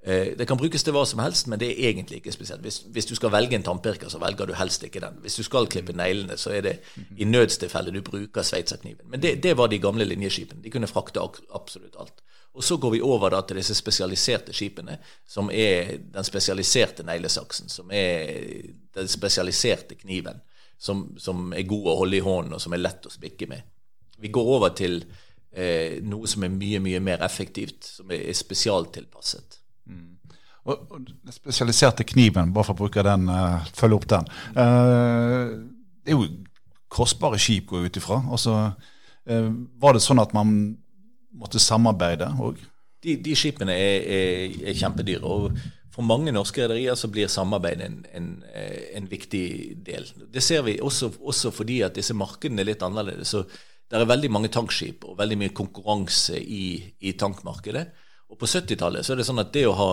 Eh, det kan brukes til hva som helst, men det er egentlig ikke spesielt. Hvis, hvis, du skal velge en tannpirker, så velger du helst ikke den. Hvis du skal klippe neglene, så er det i nødstilfelle du bruker sveitserkniven. Men det, det, var de gamle linjeskipene. De kunne frakte absolutt alt. Og så går vi over da til disse spesialiserte skipene, som er den spesialiserte neglesaksen, som er den spesialiserte kniven, som, som er god å holde i hånden, og som er lett å spikke med. Vi går over til eh, noe som er mye, mye mer effektivt, som er, er spesialtilpasset. Mm. Og, og den spesialiserte kniven, bare for å bruke den, uh, følge opp den. Uh, det er jo kostbare skip, går ut ifra. Altså, uh, var det sånn at man måtte samarbeide òg? De, de, skipene er, er, er, kjempedyre. og For mange norske rederier så blir samarbeid en, en, en, viktig del. Det ser vi også, også fordi at disse markedene er litt annerledes. så det er veldig mange tankskip og veldig mye konkurranse i, i tankmarkedet. Og på 70-tallet så er det sånn at det å ha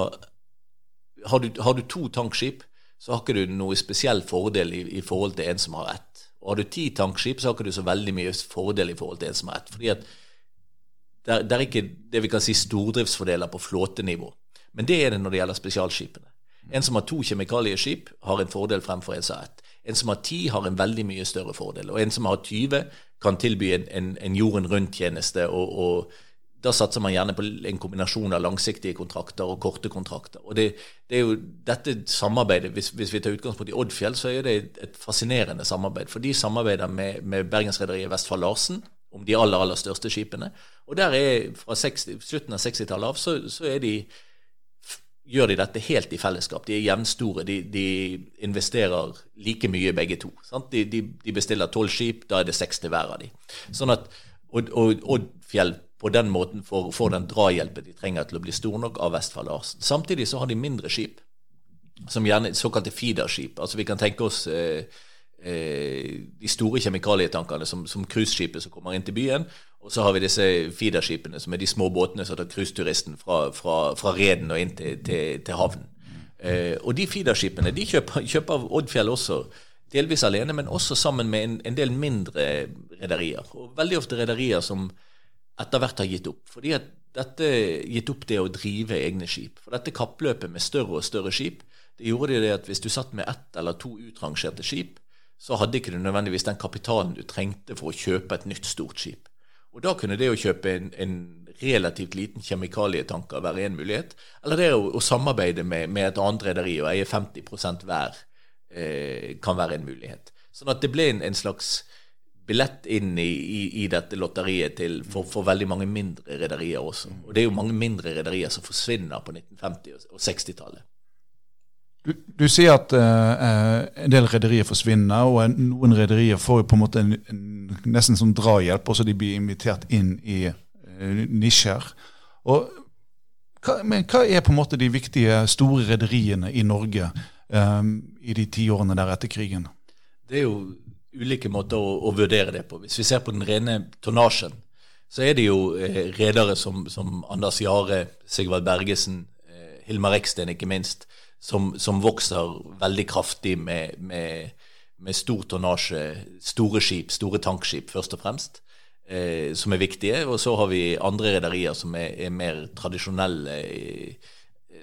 har du, har du, to tankskip, så har ikke du noe spesiell fordel i, i, forhold til en som har ett. Og har du ti tankskip, så har ikke du så veldig mye fordel i forhold til en som har ett. Fordi at det er, er ikke det vi kan si stordriftsfordeler på flåtenivå. Men det er det når det gjelder spesialskipene. En som har to kjemikalieskip, har en fordel fremfor en har ett. En som har ti, har en veldig mye større fordel. Og en som har 20, kan tilby en, en, en jorden rundt-tjeneste. Og, og, da satser man gjerne på en kombinasjon av langsiktige kontrakter og korte kontrakter. Og det, det er jo dette samarbeidet, hvis, hvis, vi tar utgangspunkt i Oddfjell, så er det et fascinerende samarbeid. For de samarbeider med, med Bergensrederiet Vestfold Larsen om de aller, aller største skipene. Og der er fra 60, slutten av 60-tallet av så, så de gjør de dette helt i fellesskap. De er jevnstore. De, de investerer like mye begge to. De, de, bestiller tolv skip, da er det seks til hver av de. Sånn at Oddfjell på den måten får, får, den drahjelpen de trenger til å bli stor nok av Vestfold Larsen. Samtidig så har de mindre skip, som gjerne såkalte feederskip. Altså vi kan tenke oss eh, de store kjemikalietankene som, som som kommer inn til byen. Og så har vi disse feederskipene, som er de små båtene som tar cruiseturisten fra, fra, fra Reden og inn til, til, til havnen. Eh, og de feederskipene de kjøper, kjøper Oddfjell også, delvis alene, men også sammen med en, en del mindre rederier. Og veldig ofte rederier som etter hvert har gitt opp. Fordi at dette gitt opp det å drive egne skip. For dette kappløpet med større og større skip, det gjorde det at hvis du satt med ett eller to utrangerte skip, så hadde ikke du nødvendigvis den kapitalen du trengte for å kjøpe et nytt, stort skip. Og da kunne det å kjøpe en, en relativt liten kjemikalietanker være en mulighet. Eller det å, å samarbeide med, med, et annet rederi og eie 50 hver eh, kan være en mulighet. Sånn at det ble en, en slags billett inn i, i, i dette lotteriet til, for, for, veldig mange mindre rederier også. Og det er jo mange mindre rederier som forsvinner på 1950- og 60-tallet. Du, du, sier at uh, en del rederier forsvinner, og noen rederier får jo på en måte en, en, nesten som drahjelp, og så de blir invitert inn i uh, nisjer. Og hva, men hva er på en måte de viktige, store rederiene i Norge um, i de tiårene der etter krigen? Det er jo ulike måter å, å, vurdere det på. Hvis vi ser på den rene tonnasjen, så er det jo eh, redere som, som, Anders Jahre, Sigvald Bergesen, eh, Hilmar Eksten ikke minst, som, som vokser veldig kraftig med, med, med, stor tonnasje, store skip, store tankskip først og fremst, eh, som er viktige. Og så har vi andre rederier som er, er, mer tradisjonelle, eh,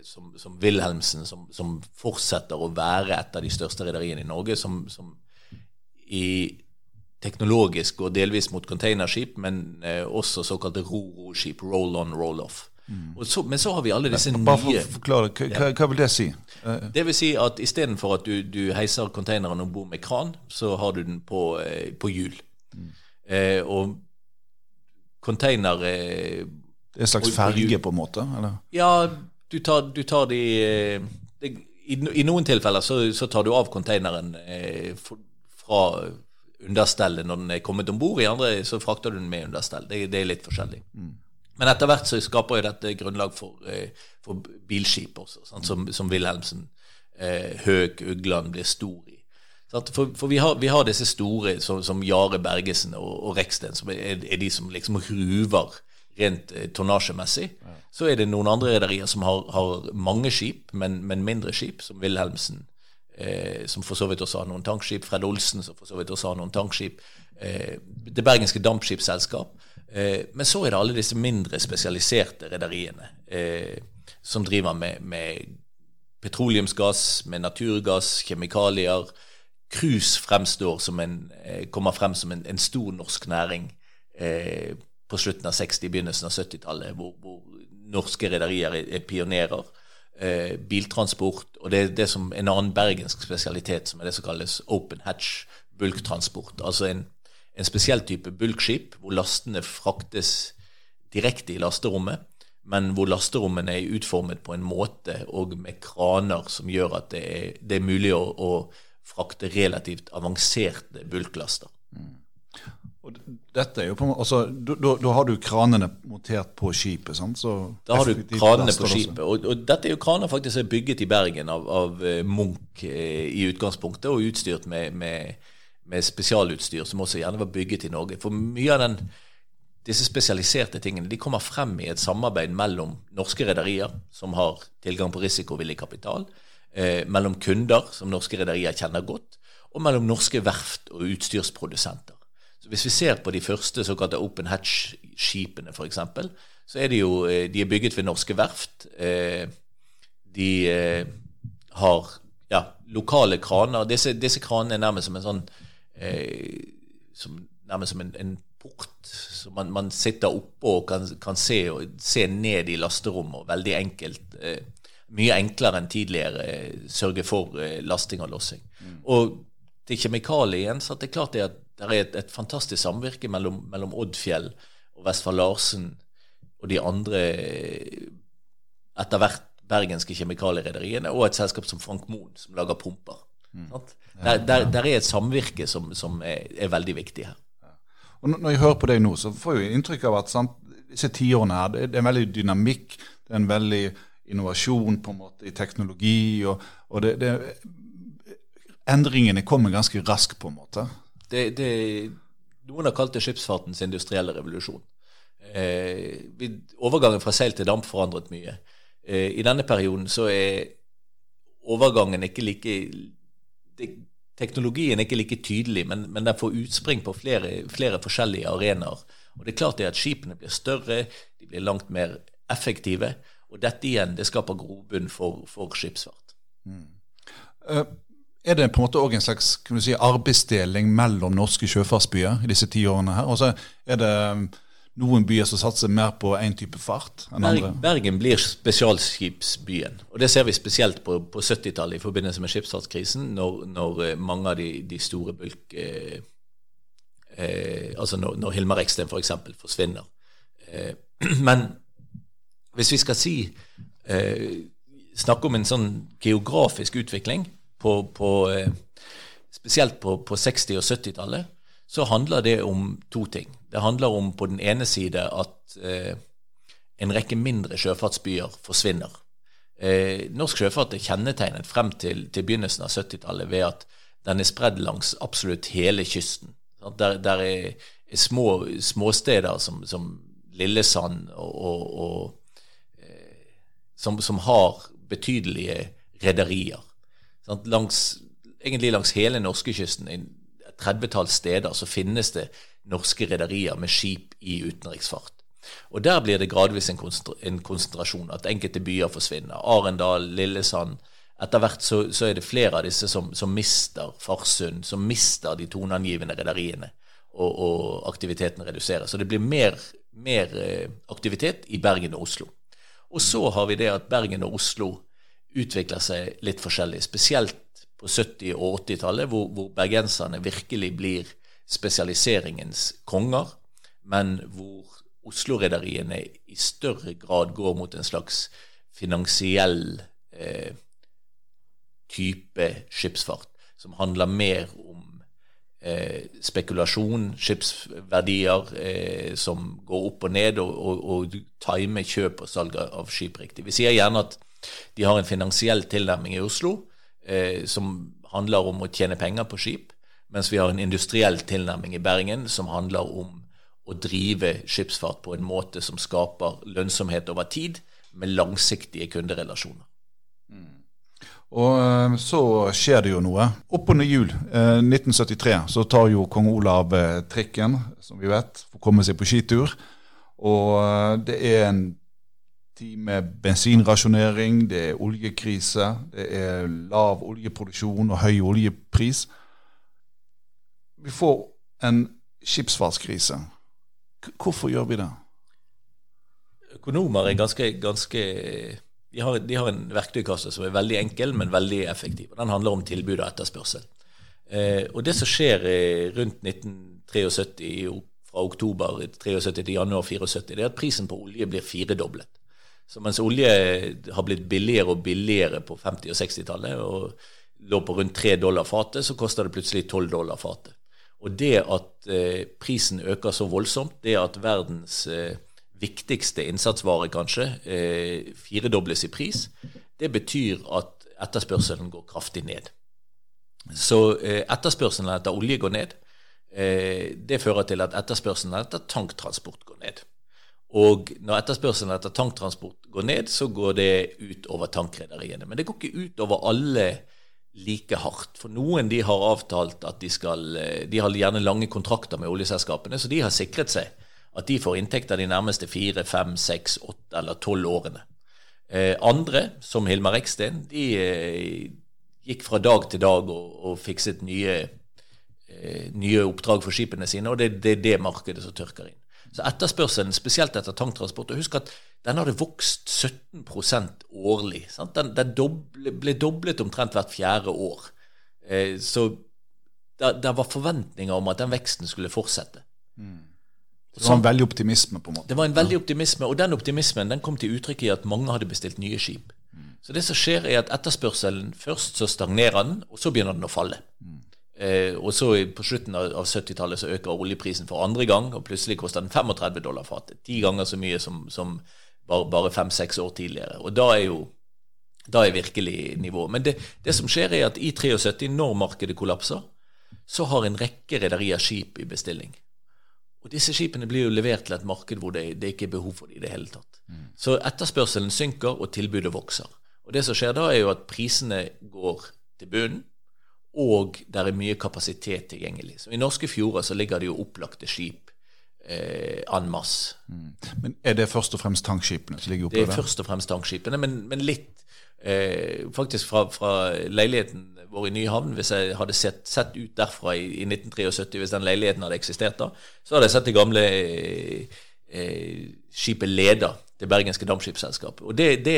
som, som, Wilhelmsen, som, som, fortsetter å være et av de største rederiene i Norge, som, som i teknologisk og delvis mot containerskip, men eh, også såkalte ro-ro-skip, roll-on, roll-off. Mm. Så, men så har vi alle disse nye Bare for å forklare, hva, hva, vil det si? Det vil si at istedenfor at du, du heiser konteineren om bord med kran, så har du den på, eh, på hjul. Mm. Eh, og konteiner eh, Det er en slags ferge, på en måte? Eller? Ja, du tar, du tar de, eh, de i, i, noen tilfeller så, så, tar du av konteineren eh, fra understellet når den er kommet om bord. I andre så frakter du den med understell. Det, det er litt forskjellig. Mm. Men etter hvert så skaper jo dette grunnlag for, eh, for bilskip også, sant? som, som Wilhelmsen, eh, Høg, Ugland blir stor i. For, for vi, har, vi, har, disse store som, som Jare Bergesen og, og Reksten, som er, er, de som liksom ruver rent eh, tonnasjemessig. Ja. Så er det noen andre rederier som har, har, mange skip, men, men, mindre skip, som Wilhelmsen. Eh, som for så vidt også har noen tankskip. Fred Olsen, som for så vidt også har noen tankskip. Eh, det bergenske dampskipsselskap. Eh, men så er det alle disse mindre spesialiserte rederiene eh, som driver med, med, petroleumsgass, med naturgass, kjemikalier. Cruise eh, kommer frem som en, en stor norsk næring eh, på slutten av 60-, begynnelsen av 70-tallet, hvor, hvor, norske rederier er, er pionerer. Eh, biltransport, og det er det som en annen bergensk spesialitet, som er det som kalles open hatch bulktransport. Altså en en spesiell type bulkskip, hvor lastene fraktes direkte i lasterommet, men hvor lasterommene er utformet på en måte og med kraner som gjør at det er, det er mulig å, å, frakte relativt avanserte bulklaster. Mm. Og dette er jo på en måte, altså, da, da, har du kranene montert på skipet? sant? Så da har du kranene på skipet. Og, og, dette er jo kraner faktisk er bygget i Bergen av, av eh, Munch eh, i utgangspunktet, og utstyrt med, med med spesialutstyr som også gjerne var bygget i Norge. For mye av den, disse spesialiserte tingene de kommer frem i et samarbeid mellom norske rederier, som har tilgang på risikovillig kapital, eh, mellom kunder, som norske rederier kjenner godt, og mellom norske verft og utstyrsprodusenter. Så Hvis vi ser på de første såkalte open hatch-skipene, f.eks., så er de jo eh, de er bygget ved norske verft. Eh, de eh, har ja, lokale kraner. Disse, disse kranene er nærmest som en sånn eh, som, nærmest som en, en port. Så man, man sitter oppe og kan, kan se, og, se, ned i lasterommet. og Veldig enkelt. Eh, mye enklere enn tidligere eh, sørge for eh, lasting og lossing. Mm. Og til kjemikalier igjen, så det er klart det at det er et, et fantastisk samvirke mellom, mellom Oddfjell og Vestfold Larsen og de andre eh, etter hvert bergenske kjemikalierederiene, og et selskap som Frank Moen, som lager pumper. Mm. Der, der, der, er et samvirke som, som er, er, veldig viktig her. Og Når jeg hører på deg nå, så får jeg inntrykk av at sant, disse tiårene her, det, er en veldig dynamikk, det er en veldig innovasjon på en måte i teknologi. og, og det, det, Endringene kommer ganske raskt, på en måte. Det, det, noen har kalt det skipsfartens industrielle revolusjon. Eh, overgangen fra seil til damp forandret mye. Eh, I denne perioden så er overgangen ikke like Teknologien er ikke like tydelig, men, men den får utspring på flere, flere forskjellige arenaer. Og det er klart det at skipene blir større, de blir langt mer effektive. Og dette igjen det skaper grobunn for, for skipsfart. Mm. Uh, er det på en måte òg en slags si, arbeidsdeling mellom norske sjøfartsbyer i disse ti årene her? Og så er det noen byer som satser mer på én type fart enn andre? Bergen blir spesialskipsbyen. Og det ser vi spesielt på, på 70-tallet i forbindelse med skipsfartskrisen, når, når, eh, mange av de, de store bulk... Eh, eh, altså når, når Hilmar Eksten f.eks. For forsvinner. Eh, men hvis vi skal si eh, snakke om en sånn geografisk utvikling, på, på, eh, spesielt på, på 60- og 70-tallet, så handler det om to ting. Det handler om på den ene side at eh, en rekke mindre sjøfartsbyer forsvinner. Eh, norsk sjøfart er kjennetegnet frem til, til begynnelsen av 70-tallet ved at den er spredd langs absolutt hele kysten. Der, der er, er små småsteder som, som Lillesand og, og, og eh, som, som, har betydelige rederier. Egentlig langs hele norskekysten 30-talls steder så finnes det norske rederier med skip i utenriksfart. Og Der blir det gradvis en, konsentrasjon, at enkelte byer forsvinner. Arendal, Lillesand. Etter hvert så, så er det flere av disse som, som mister Farsund, som mister de toneangivende rederiene, og, og, aktiviteten reduseres. Så det blir mer, mer eh, aktivitet i Bergen og Oslo. Og så har vi det at Bergen og Oslo utvikler seg litt forskjellig. Spesielt på 70- og 80-tallet, hvor, hvor, bergenserne virkelig blir spesialiseringens konger, men hvor Oslo-rederiene i større grad går mot en slags finansiell eh, type skipsfart, som handler mer om eh, spekulasjon, skipsverdier eh, som går opp og ned, og, og, og time kjøp og salg av skip riktig. Vi sier gjerne at de har en finansiell tilnærming i Oslo, eh, som handler om å tjene penger på skip, mens vi har en industriell tilnærming i Bergen som handler om å drive skipsfart på en måte som skaper lønnsomhet over tid, med langsiktige kunderelasjoner. Mm. Og eh, så skjer det jo noe. Oppunder jul eh, 1973 så tar jo kong Olav eh, trikken, som vi vet, for å komme seg på skitur. Og eh, det er en tid med bensinrasjonering, det er oljekrise, det er lav oljeproduksjon og høy oljepris. Vi får en skipsfartskrise. Hvorfor gjør vi det? Økonomer er ganske, ganske de, har, de har, en verktøykasse som er veldig enkel, men veldig effektiv. Den handler om tilbud og etterspørsel. Eh, og det som skjer rundt 1973, fra oktober 73 til januar 74, det er at prisen på olje blir firedoblet. Så mens olje har blitt billigere og billigere på 50- og 60-tallet, og lå på rundt 3 dollar fatet, så koster det plutselig 12 dollar fatet. Og det at eh, prisen øker så voldsomt, det at verdens eh, viktigste innsatsvare kanskje eh, firedobles i pris, det betyr at etterspørselen går kraftig ned. Så etterspørselen etter olje går ned. Det fører til at etterspørselen etter tanktransport går ned. Og når etterspørselen etter tanktransport går ned, så går det ut over tankrederiene. Men det går ikke ut over alle like hardt. For noen de har avtalt at de skal De har gjerne lange kontrakter med oljeselskapene, så de har sikret seg at de får inntekter de nærmeste fire, fem, seks, åtte eller tolv årene. Eh, andre, som Hilmar Eksten, de eh, gikk fra dag til dag og, og fikset nye, eh, nye oppdrag for skipene sine, og det, det er det markedet som tørker inn. Så etterspørselen, spesielt etter tanktransport og Husk at den hadde vokst 17% årlig. Sant? Den, den doble, ble doblet omtrent hvert fjerde år. Eh, så det, var forventninger om at den veksten skulle fortsette. Mm. Det var en veldig optimisme? på en måte. Det var en veldig optimisme, og den optimismen den kom til uttrykk i at mange hadde bestilt nye skip. Mm. Så det som skjer, er at etterspørselen først så stagnerer den, og så begynner den å falle. Mm. Eh, og så på slutten av, av 70-tallet så øker oljeprisen for andre gang, og plutselig koster den 35 dollar fatet. Ti ganger så mye som, som bare, bare fem-seks år tidligere. Og da er jo da er virkelig nivået. Men det, det, som skjer, er at i 73, når markedet kollapser, så har en rekke rederier skip i bestilling. Og disse skipene blir jo levert til et marked hvor det, det ikke er behov for dem i det hele tatt. Mm. Så etterspørselen synker, og tilbudet vokser. Og det som skjer da, er jo at prisene går til bunnen, og det er mye kapasitet tilgjengelig. Så I norske fjorder så ligger det jo opplagte skip eh, en masse. Mm. Men Er det først og fremst tankskipene som ligger oppe der? Det er først og fremst tankskipene, men, men litt eh, faktisk fra, fra, leiligheten vår i Nyhavn. Hvis jeg hadde sett, sett ut derfra i, i, 1973, hvis den leiligheten hadde eksistert da, så hadde jeg sett det gamle eh, eh skipet Leda, det bergenske dampskipsselskapet. Og det, det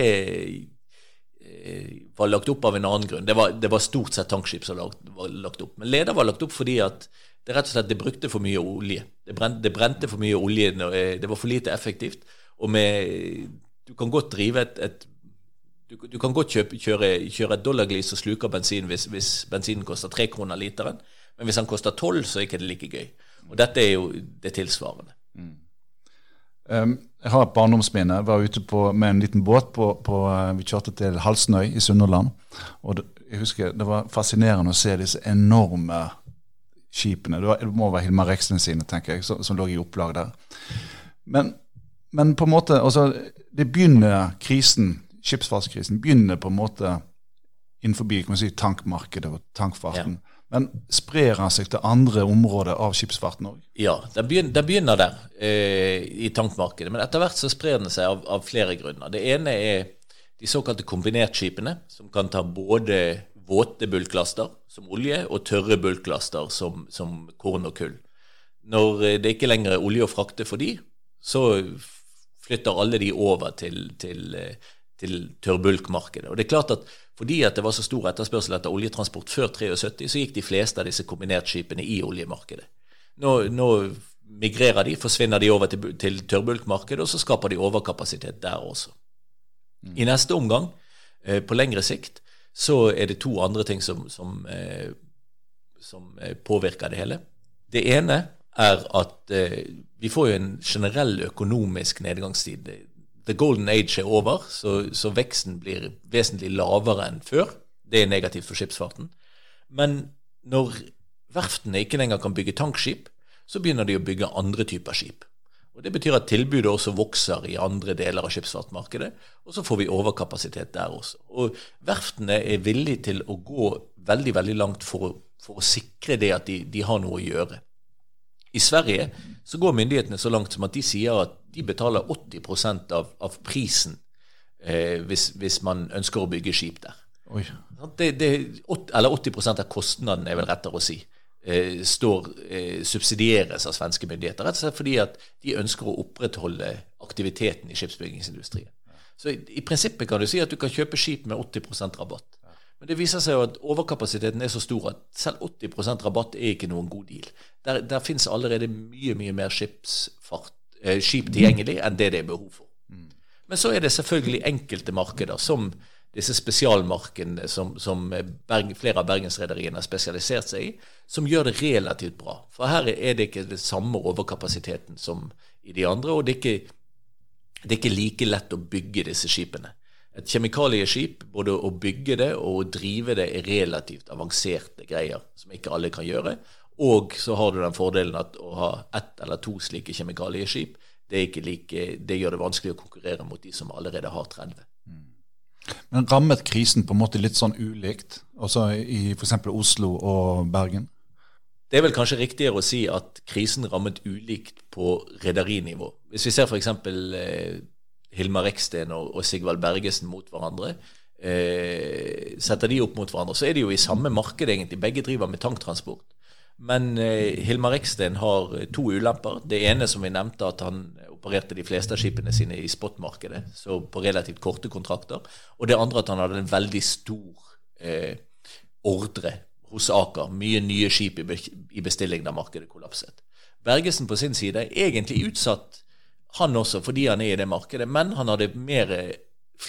var lagt opp av en annen grunn. Det var, det var stort sett tankskip som var lagt opp. Men leder var lagt opp fordi at det rett og slett det brukte for mye olje. Det brente, det brente for mye olje. Eh, det var for lite effektivt. Og med, du kan godt drive et, et du, du, kan godt kjøpe, kjøre, kjøre, et dollarglis og sluke bensin hvis, hvis, bensinen koster tre kroner literen. Men hvis den koster tolv, så er ikke det like gøy. Og dette er jo det tilsvarende. Mm. Um, jeg har et barndomsminne. Jeg var ute på, med en liten båt. På, på, uh, vi kjørte til Halsnøy i Sunnhordland. Og jeg husker det var fascinerende å se disse enorme skipene. Det, var, det må være Hilmar Reksten sine, tenker jeg, som, som lå i opplag der. Men, men, på en måte altså, Det begynner krisen, skipsfartskrisen begynner på en måte innenfor si, tankmarkedet og tankfarten. Ja. Men sprer han seg til andre områder av skipsfarten òg? Ja, det begynner, det begynner der, eh, i tankmarkedet. Men etter hvert så sprer den seg av, av, flere grunner. Det ene er de såkalte kombinertskipene, som kan ta både våte bulklaster som olje og tørre bulklaster som, som korn og kull. Når eh, det ikke lenger er olje å frakte for de, så flytter alle de over til, til, eh, til tørrbulkmarkedet. Og det er klart at fordi at det var så stor etterspørsel etter oljetransport før 73, så gikk de fleste av disse kombinertskipene i oljemarkedet. Nå, nå migrerer de, forsvinner de over til, til tørrbulkmarkedet, og så skaper de overkapasitet der også. Mm. I neste omgang, eh, på lengre sikt, så er det to andre ting som, som, eh, som eh, påvirker det hele. Det ene er at eh, vi får jo en generell økonomisk nedgangstid the golden age er over, så, så, veksten blir vesentlig lavere enn før. Det er negativt for skipsfarten. Men når verftene ikke lenger kan bygge tankskip, så begynner de å bygge andre typer skip. Og Det betyr at tilbudet også vokser i andre deler av skipsfartsmarkedet, og så får vi overkapasitet der også. Og Verftene er villige til å gå veldig veldig langt for for å sikre det at de, de har noe å gjøre. I Sverige så går myndighetene så langt som at de sier at de betaler 80% av, av prisen eh, hvis, hvis, man ønsker å bygge skip der. Det, det, eller 80% av kostnaden, er vel rettere å si, eh, står, eh, subsidieres av svenske myndigheter. Rett og slett fordi at de ønsker å opprettholde aktiviteten i skipsbyggingsindustrien. Så i, i prinsippet kan du si at du kan kjøpe skip med 80% rabatt. Men det viser seg jo at overkapasiteten er så stor at selv 80% rabatt er ikke noen god deal. Der, der fins allerede mye mye mer eh, skip tilgjengelig enn det det er behov for. Men så er det selvfølgelig enkelte markeder, som disse spesialmarkedene som, som Berg, flere av bergensrederiene har spesialisert seg i, som gjør det relativt bra. For her er det ikke den samme overkapasiteten som i de andre, og det er ikke, det er ikke like lett å bygge disse skipene. Et kjemikalieskip, både å bygge det og å drive det, er relativt avanserte greier som ikke alle kan gjøre. Og så har du den fordelen at å ha ett eller to slike kjemikalieskip, det, like, det gjør det vanskelig å konkurrere mot de som allerede har 30. Mm. Men rammet krisen på en måte litt sånn ulikt, også i f.eks. Oslo og Bergen? Det er vel kanskje riktigere å si at krisen rammet ulikt på rederinivå. Hvis vi ser f.eks. Eh, Hilmar Reksten og, og Sigvald Bergesen mot hverandre, eh, setter de opp mot hverandre, så er de jo i samme marked, egentlig. Begge driver med tanktransport. Men eh, Hilmar Reksten har to ulemper. Det ene som vi nevnte, at han opererte de fleste av skipene sine i spotmarkedet, så på relativt korte kontrakter. Og det andre at han hadde en veldig stor eh, ordre hos Aker. Mye nye skip i bestilling da markedet kollapset. Bergesen på sin side er egentlig utsatt han også, fordi han er i det markedet. Men han hadde mer,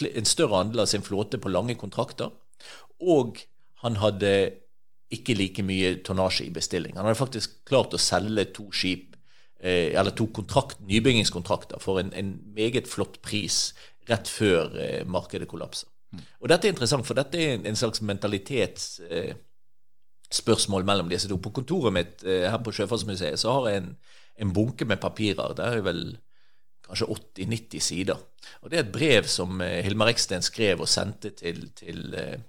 en større andel av sin flåte på lange kontrakter. Og han hadde ikke like mye tonnasje i bestilling. Han hadde faktisk klart å selge to skip, eh, eller to kontrakt, nybyggingskontrakter for en, en, meget flott pris rett før eh, markedet kollapser. Og dette er interessant, for dette er en, en slags mentalitetsspørsmål Eh, mellom disse to. På kontoret mitt eh, her på Sjøfartsmuseet så har jeg en, en bunke med papirer. Det er vel kanskje 80-90 sider. Og Det er et brev som eh, Hilmar Eksten skrev og sendte til, til, eh,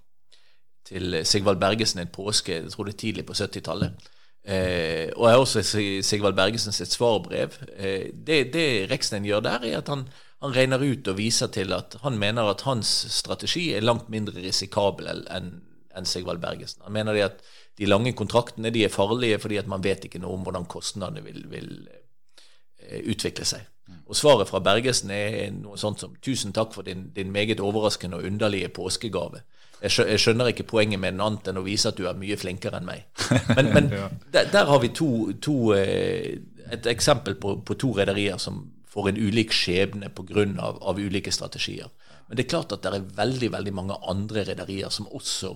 til Sigvald Bergesen en påske, jeg tror det er tidlig på 70-tallet. Eh, og jeg har også Sigvald Bergesen sitt svarbrev. Eh, det, det Reksten gjør der, er at han, han, regner ut og viser til at han mener at hans strategi er langt mindre risikabel enn enn Sigvald Bergesen. Han mener at de lange kontraktene de er farlige fordi at man vet ikke noe om hvordan kostnadene vil, vil eh, utvikle seg. Og svaret fra Bergesen er noe sånt som 'Tusen takk for din, din meget overraskende og underlige påskegave'. Jeg skjønner ikke poenget med den annet enn å vise at du er mye flinkere enn meg. Men, men der, der, har vi to, to, eh, et eksempel på, på to rederier som får en ulik skjebne pga. Av, av ulike strategier. Men det er klart at det er veldig veldig mange andre rederier som også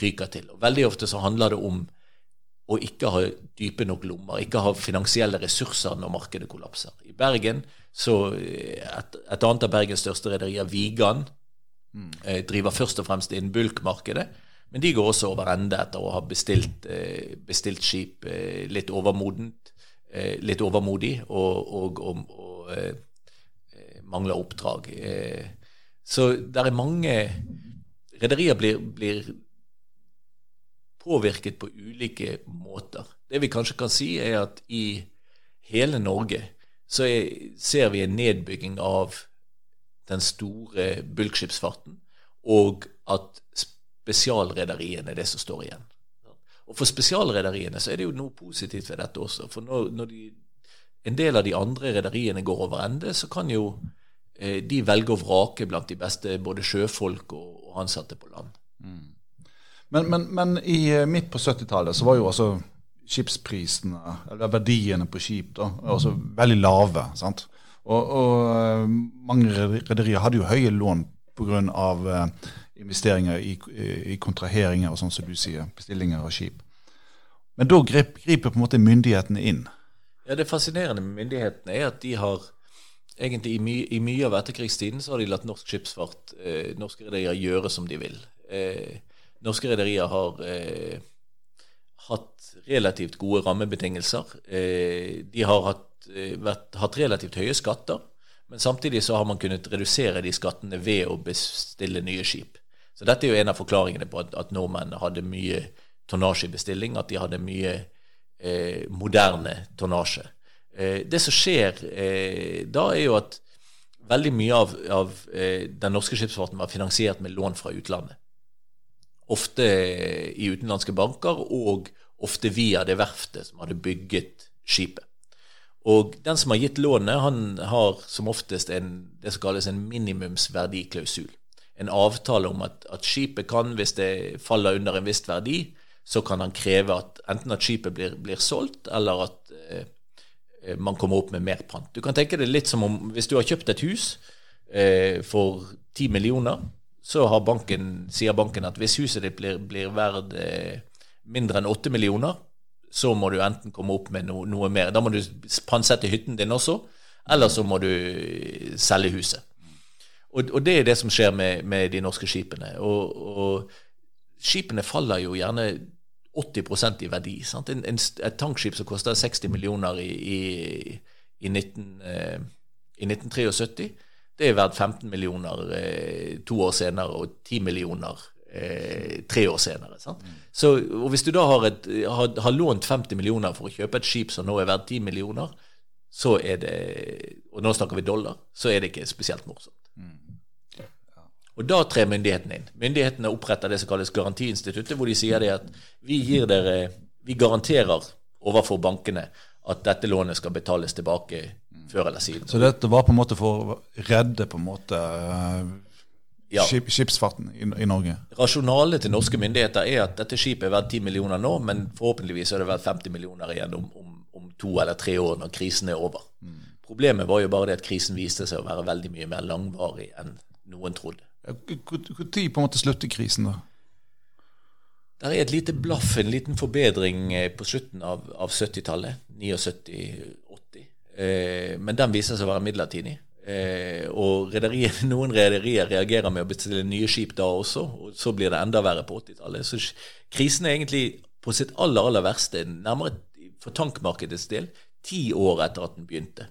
ryker til. Og Veldig ofte så handler det om å ikke ha dype nok lommer, ikke ha finansielle ressurser når markedet kollapser. I Bergen, så et, et annet av Bergens største rederier, Vigan. Driver først og fremst innen bulkmarkedet. Men de går også over ende etter å ha bestilt, eh, bestilt skip eh, litt overmodent, litt overmodig og, og, og, og mangler oppdrag. Så det er mange Rederier blir, blir påvirket på ulike måter. Det vi kanskje kan si, er at i hele Norge så er, ser vi en nedbygging av den store bulkskipsfarten, og at spesialrederiene er det som står igjen. Og For spesialrederiene så er det jo noe positivt ved dette også. For når, når de, en del av de andre rederiene går over ende, så kan jo eh, de velge å vrake blant de beste både sjøfolk og, og ansatte på land. Mm. Men, men, men i, eh, midt på 70-tallet så var jo altså skipsprisene, eller verdiene på skip, da, altså veldig lave. sant? Og, og eh, mange rederier hadde jo høye lån pga. Uh, investeringer i, i kontraheringer og sånn som du sier, bestillinger av skip. Men da griper på en måte myndighetene inn. Ja, Det fascinerende med myndighetene er at de har egentlig i, my, i mye av etterkrigstiden så har de latt norsk skipsfart, eh, norske rederier, gjøre som de vil. Eh, norske rederier har eh, hatt relativt gode rammebetingelser. Eh, de har hatt, eh, vært, hatt, relativt høye skatter, men samtidig så har man kunnet redusere de skattene ved å bestille nye skip. Så dette er jo en av forklaringene på at, at nordmenn hadde mye tonnasje i bestilling, at de hadde mye eh, moderne tonnasje. Eh, det som skjer eh, da, er jo at veldig mye av, av den norske skipsfarten var finansiert med lån fra utlandet ofte i utenlandske banker, og ofte via det verftet som hadde bygget skipet. Og den som har gitt lånet, han har som oftest en, det som kalles en minimumsverdiklausul. En avtale om at, at, skipet kan, hvis det faller under en viss verdi, så kan han kreve at enten at skipet blir, blir solgt, eller at eh, man kommer opp med mer pant. Du kan tenke det litt som om hvis du har kjøpt et hus eh, for ti millioner, så banken, sier banken at hvis huset ditt blir, blir verd eh, mindre enn 8 millioner, så må du enten komme opp med no, noe mer. Da må du pantsette hytten din også, eller så må du selge huset. Og, og det er det som skjer med, med de norske skipene. Og, og, skipene faller jo gjerne 80% i verdi. En, en, et tankskip som koster 60 millioner i, i, i, 19, eh, i 1973 det er verdt 15 millioner eh, to år senere og 10 millioner eh, tre år senere. Mm. Så, og Hvis du da har, et, har, har, lånt 50 millioner for å kjøpe et skip som nå er verdt 10 millioner, så er det Og nå snakker vi dollar, så er det ikke spesielt morsomt. Mm. Og da trer myndighetene inn. Myndighetene oppretter det som kalles Garantiinstituttet, hvor de sier det at vi gir dere Vi garanterer overfor bankene at dette lånet skal betales tilbake før eller siden. Så dette var på en måte for å redde på en måte uh, ja. skip, skipsfarten i, i, Norge? Rasjonalet til norske myndigheter er at dette skipet er verdt 10 millioner nå, men forhåpentligvis er det verdt 50 millioner igjen om, om, om, to eller tre år når krisen er over. Mm. Problemet var jo bare det at krisen viste seg å være veldig mye mer langvarig enn noen trodde. Når på en måte slutter krisen, da? Der er et lite blaff, en liten forbedring eh, på slutten av, av 70-tallet. 79-80. Eh, men den viser seg å være midlertidig. Eh, og rederier, noen rederier reagerer med å bestille nye skip da også, og så blir det enda verre på 80-tallet. Så krisen er egentlig på sitt aller, aller verste, nærmere for tankmarkedets del, ti år etter at den begynte.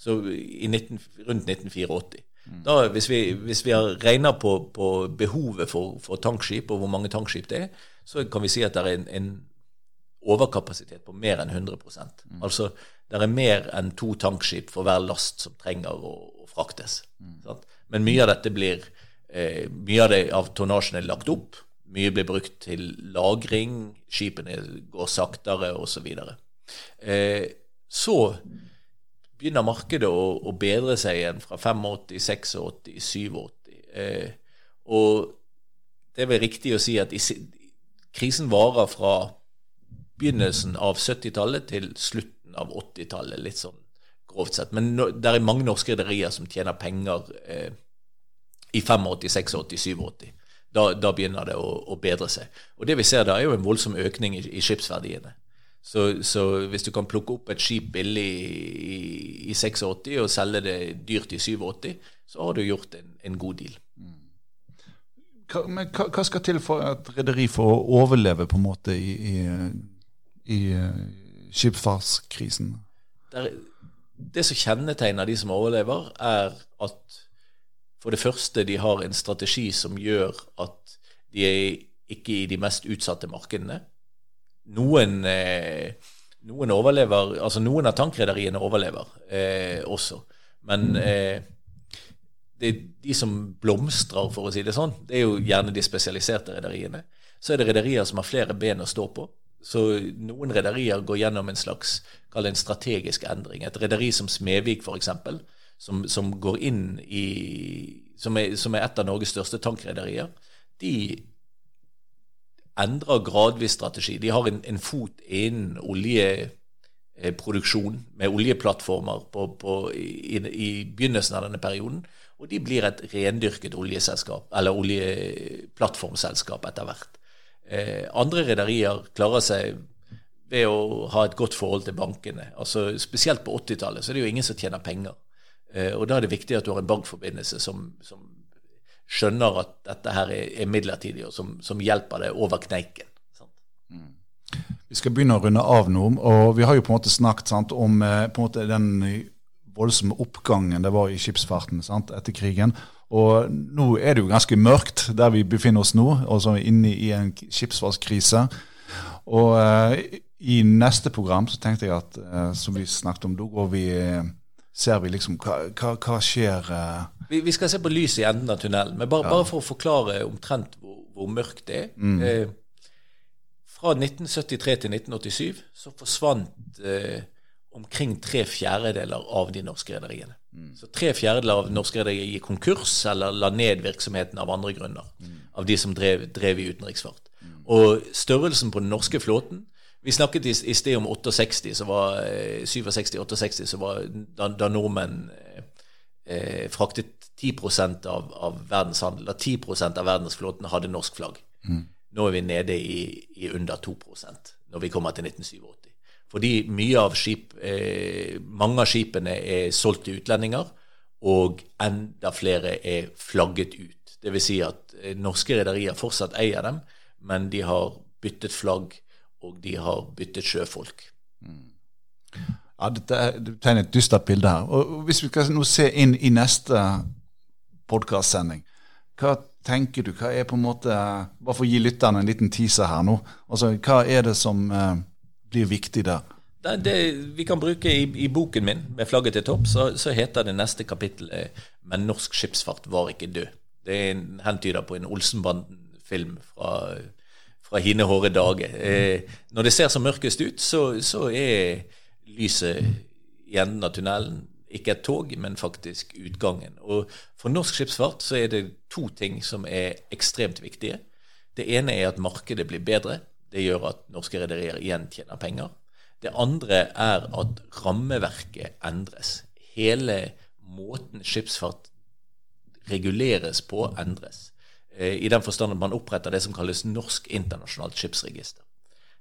Så i 19, rundt 1984. Da, hvis, vi, hvis vi har regna på, på, behovet for, for, tankskip, og hvor mange tankskip det er, så kan vi si at det er en, en overkapasitet på mer enn 100% mm. Altså det er mer enn to tankskip for hver last som trenger å, fraktes. Mm. Men mye av dette blir eh, Mye av det av tonnasjen er lagt opp. Mye blir brukt til lagring. Skipene går saktere, osv. Så, eh, så begynner markedet å, å, bedre seg igjen fra 85, 86, 87. Eh, og det er vel riktig å si at krisen varer fra begynnelsen av 70-tallet til slutten av 80-tallet, litt sånn grovt sett. Men no, det er mange norske rederier som tjener penger eh, i 85, 86, 87. Da, da begynner det å, å, bedre seg. Og det vi ser da, er jo en voldsom økning i, i skipsverdiene. Så, så, hvis du kan plukke opp et skip billig i, i 86 og selge det dyrt i 87, så har du gjort en, en god deal. Men hva, hva, skal til for et rederi for å overleve på en måte i, i, i skipsfartskrisen? Det, det som kjennetegner de som overlever, er at for det første de har en strategi som gjør at de er ikke i de mest utsatte markedene. Noen, eh, noen overlever Altså noen av tankrederiene overlever eh, også. Men eh, det, de som blomstrer, for å si det sånn, det er jo gjerne de spesialiserte rederiene. Så er det rederier som har flere ben å stå på. Så noen rederier går gjennom en slags en strategisk endring. Et rederi som Smevik, f.eks., som, som går inn i som er, som er et av Norges største tankrederier, de endrer gradvis strategi. De har en, en fot innen oljeproduksjon med oljeplattformer på, på, i, i, begynnelsen av denne perioden. Og de blir et rendyrket oljeselskap, eller oljeplattformselskap etter hvert. Eh, andre rederier klarer seg ved å ha et godt forhold til bankene. Altså, spesielt på 80-tallet så er det jo ingen som tjener penger. Eh, og da er det viktig at du har en bankforbindelse som, som skjønner at dette her er, er midlertidig, og som, som, hjelper deg over kneiken. Mm. Vi skal begynne å runde av nå. og Vi har jo på en måte snakket sant, om eh, måte den voldsomme oppgangen det var i skipsfarten sant, etter krigen. Og nå er det jo ganske mørkt der vi befinner oss nå, altså inne i en skipsfartskrise. Og uh, i neste program så tenkte jeg at, uh, som vi snakket om, da går vi uh, ser vi liksom hva, hva, hva skjer uh... vi, vi, skal se på lyset i enden av tunnelen. Men bare, ja. bare for å forklare omtrent hvor, hvor mørkt det er. Mm. Eh, fra 1973 til 1987 så forsvant eh, omkring tre fjerdedeler av de norske rederiene. Mm. Så tre fjerdedeler av norske redere gikk konkurs eller la ned virksomheten av andre grunner. Mm. Av de som drev, drev i utenriksfart. Og størrelsen på den norske flåten vi snakket i, i sted om 68, så var 67-68, så var da, da nordmenn eh, eh fraktet 10 av, av, verdens verdenshandel, da 10% av verdensflåten hadde norsk flagg. Mm. Nå er vi nede i, i, under 2% når vi kommer til 1987. Fordi mye av skip, eh, mange av skipene er solgt til utlendinger, og enda flere er flagget ut. Dvs. Si at eh, norske rederier fortsatt eier dem, men de har byttet flagg og de har byttet sjøfolk. Ja, dette tegner et dystert bilde her. Og Hvis vi skal nå se inn i neste podkastsending, hva tenker du? Hva er på en måte, Bare for å gi lytterne en liten teaser her nå. Altså, Hva er det som eh, blir viktig der? Det, det, vi kan bruke i, i, boken min, med flagget til topp, så, så heter det neste kapittel eh, 'Men norsk skipsfart var ikke død'. Det er en hentyder på en Olsenbanden-film fra fra hine hårde dager. Eh, når det ser så mørkest ut, så, så er lyset i enden av tunnelen ikke et tog, men faktisk utgangen. Og For norsk skipsfart så er det to ting som er ekstremt viktige. Det ene er at markedet blir bedre. Det gjør at norske rederier igjen tjener penger. Det andre er at rammeverket endres. Hele måten skipsfart reguleres på, endres. Eh, i den forstand at man oppretter det som kalles Norsk internasjonalt skipsregister.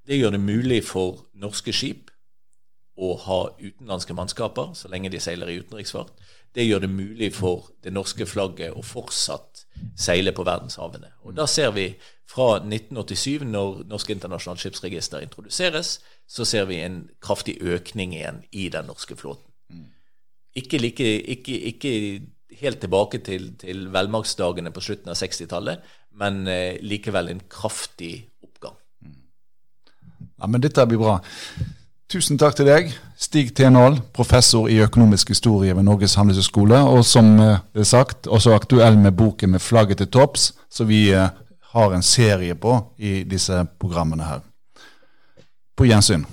Det gjør det mulig for norske skip å ha utenlandske mannskaper så lenge de seiler i utenriksfart. Det gjør det mulig for det norske flagget å fortsatt seile på verdenshavene. Og Da ser vi fra 1987, når Norsk internasjonalt skipsregister introduseres, så ser vi en kraftig økning igjen i den norske flåten. Ikke, like, ikke, ikke helt tilbake til, til velmaktsdagene på slutten av 60-tallet, men eh, likevel en kraftig oppgang. Ja, men Dette blir bra. Tusen takk til deg, Stig Tenål, professor i økonomisk historie ved Norges handelshøyskole, og som eh, sagt, også aktuell med boken 'Med flagget til topps', som vi eh, har en serie på i disse programmene her. På gjensyn.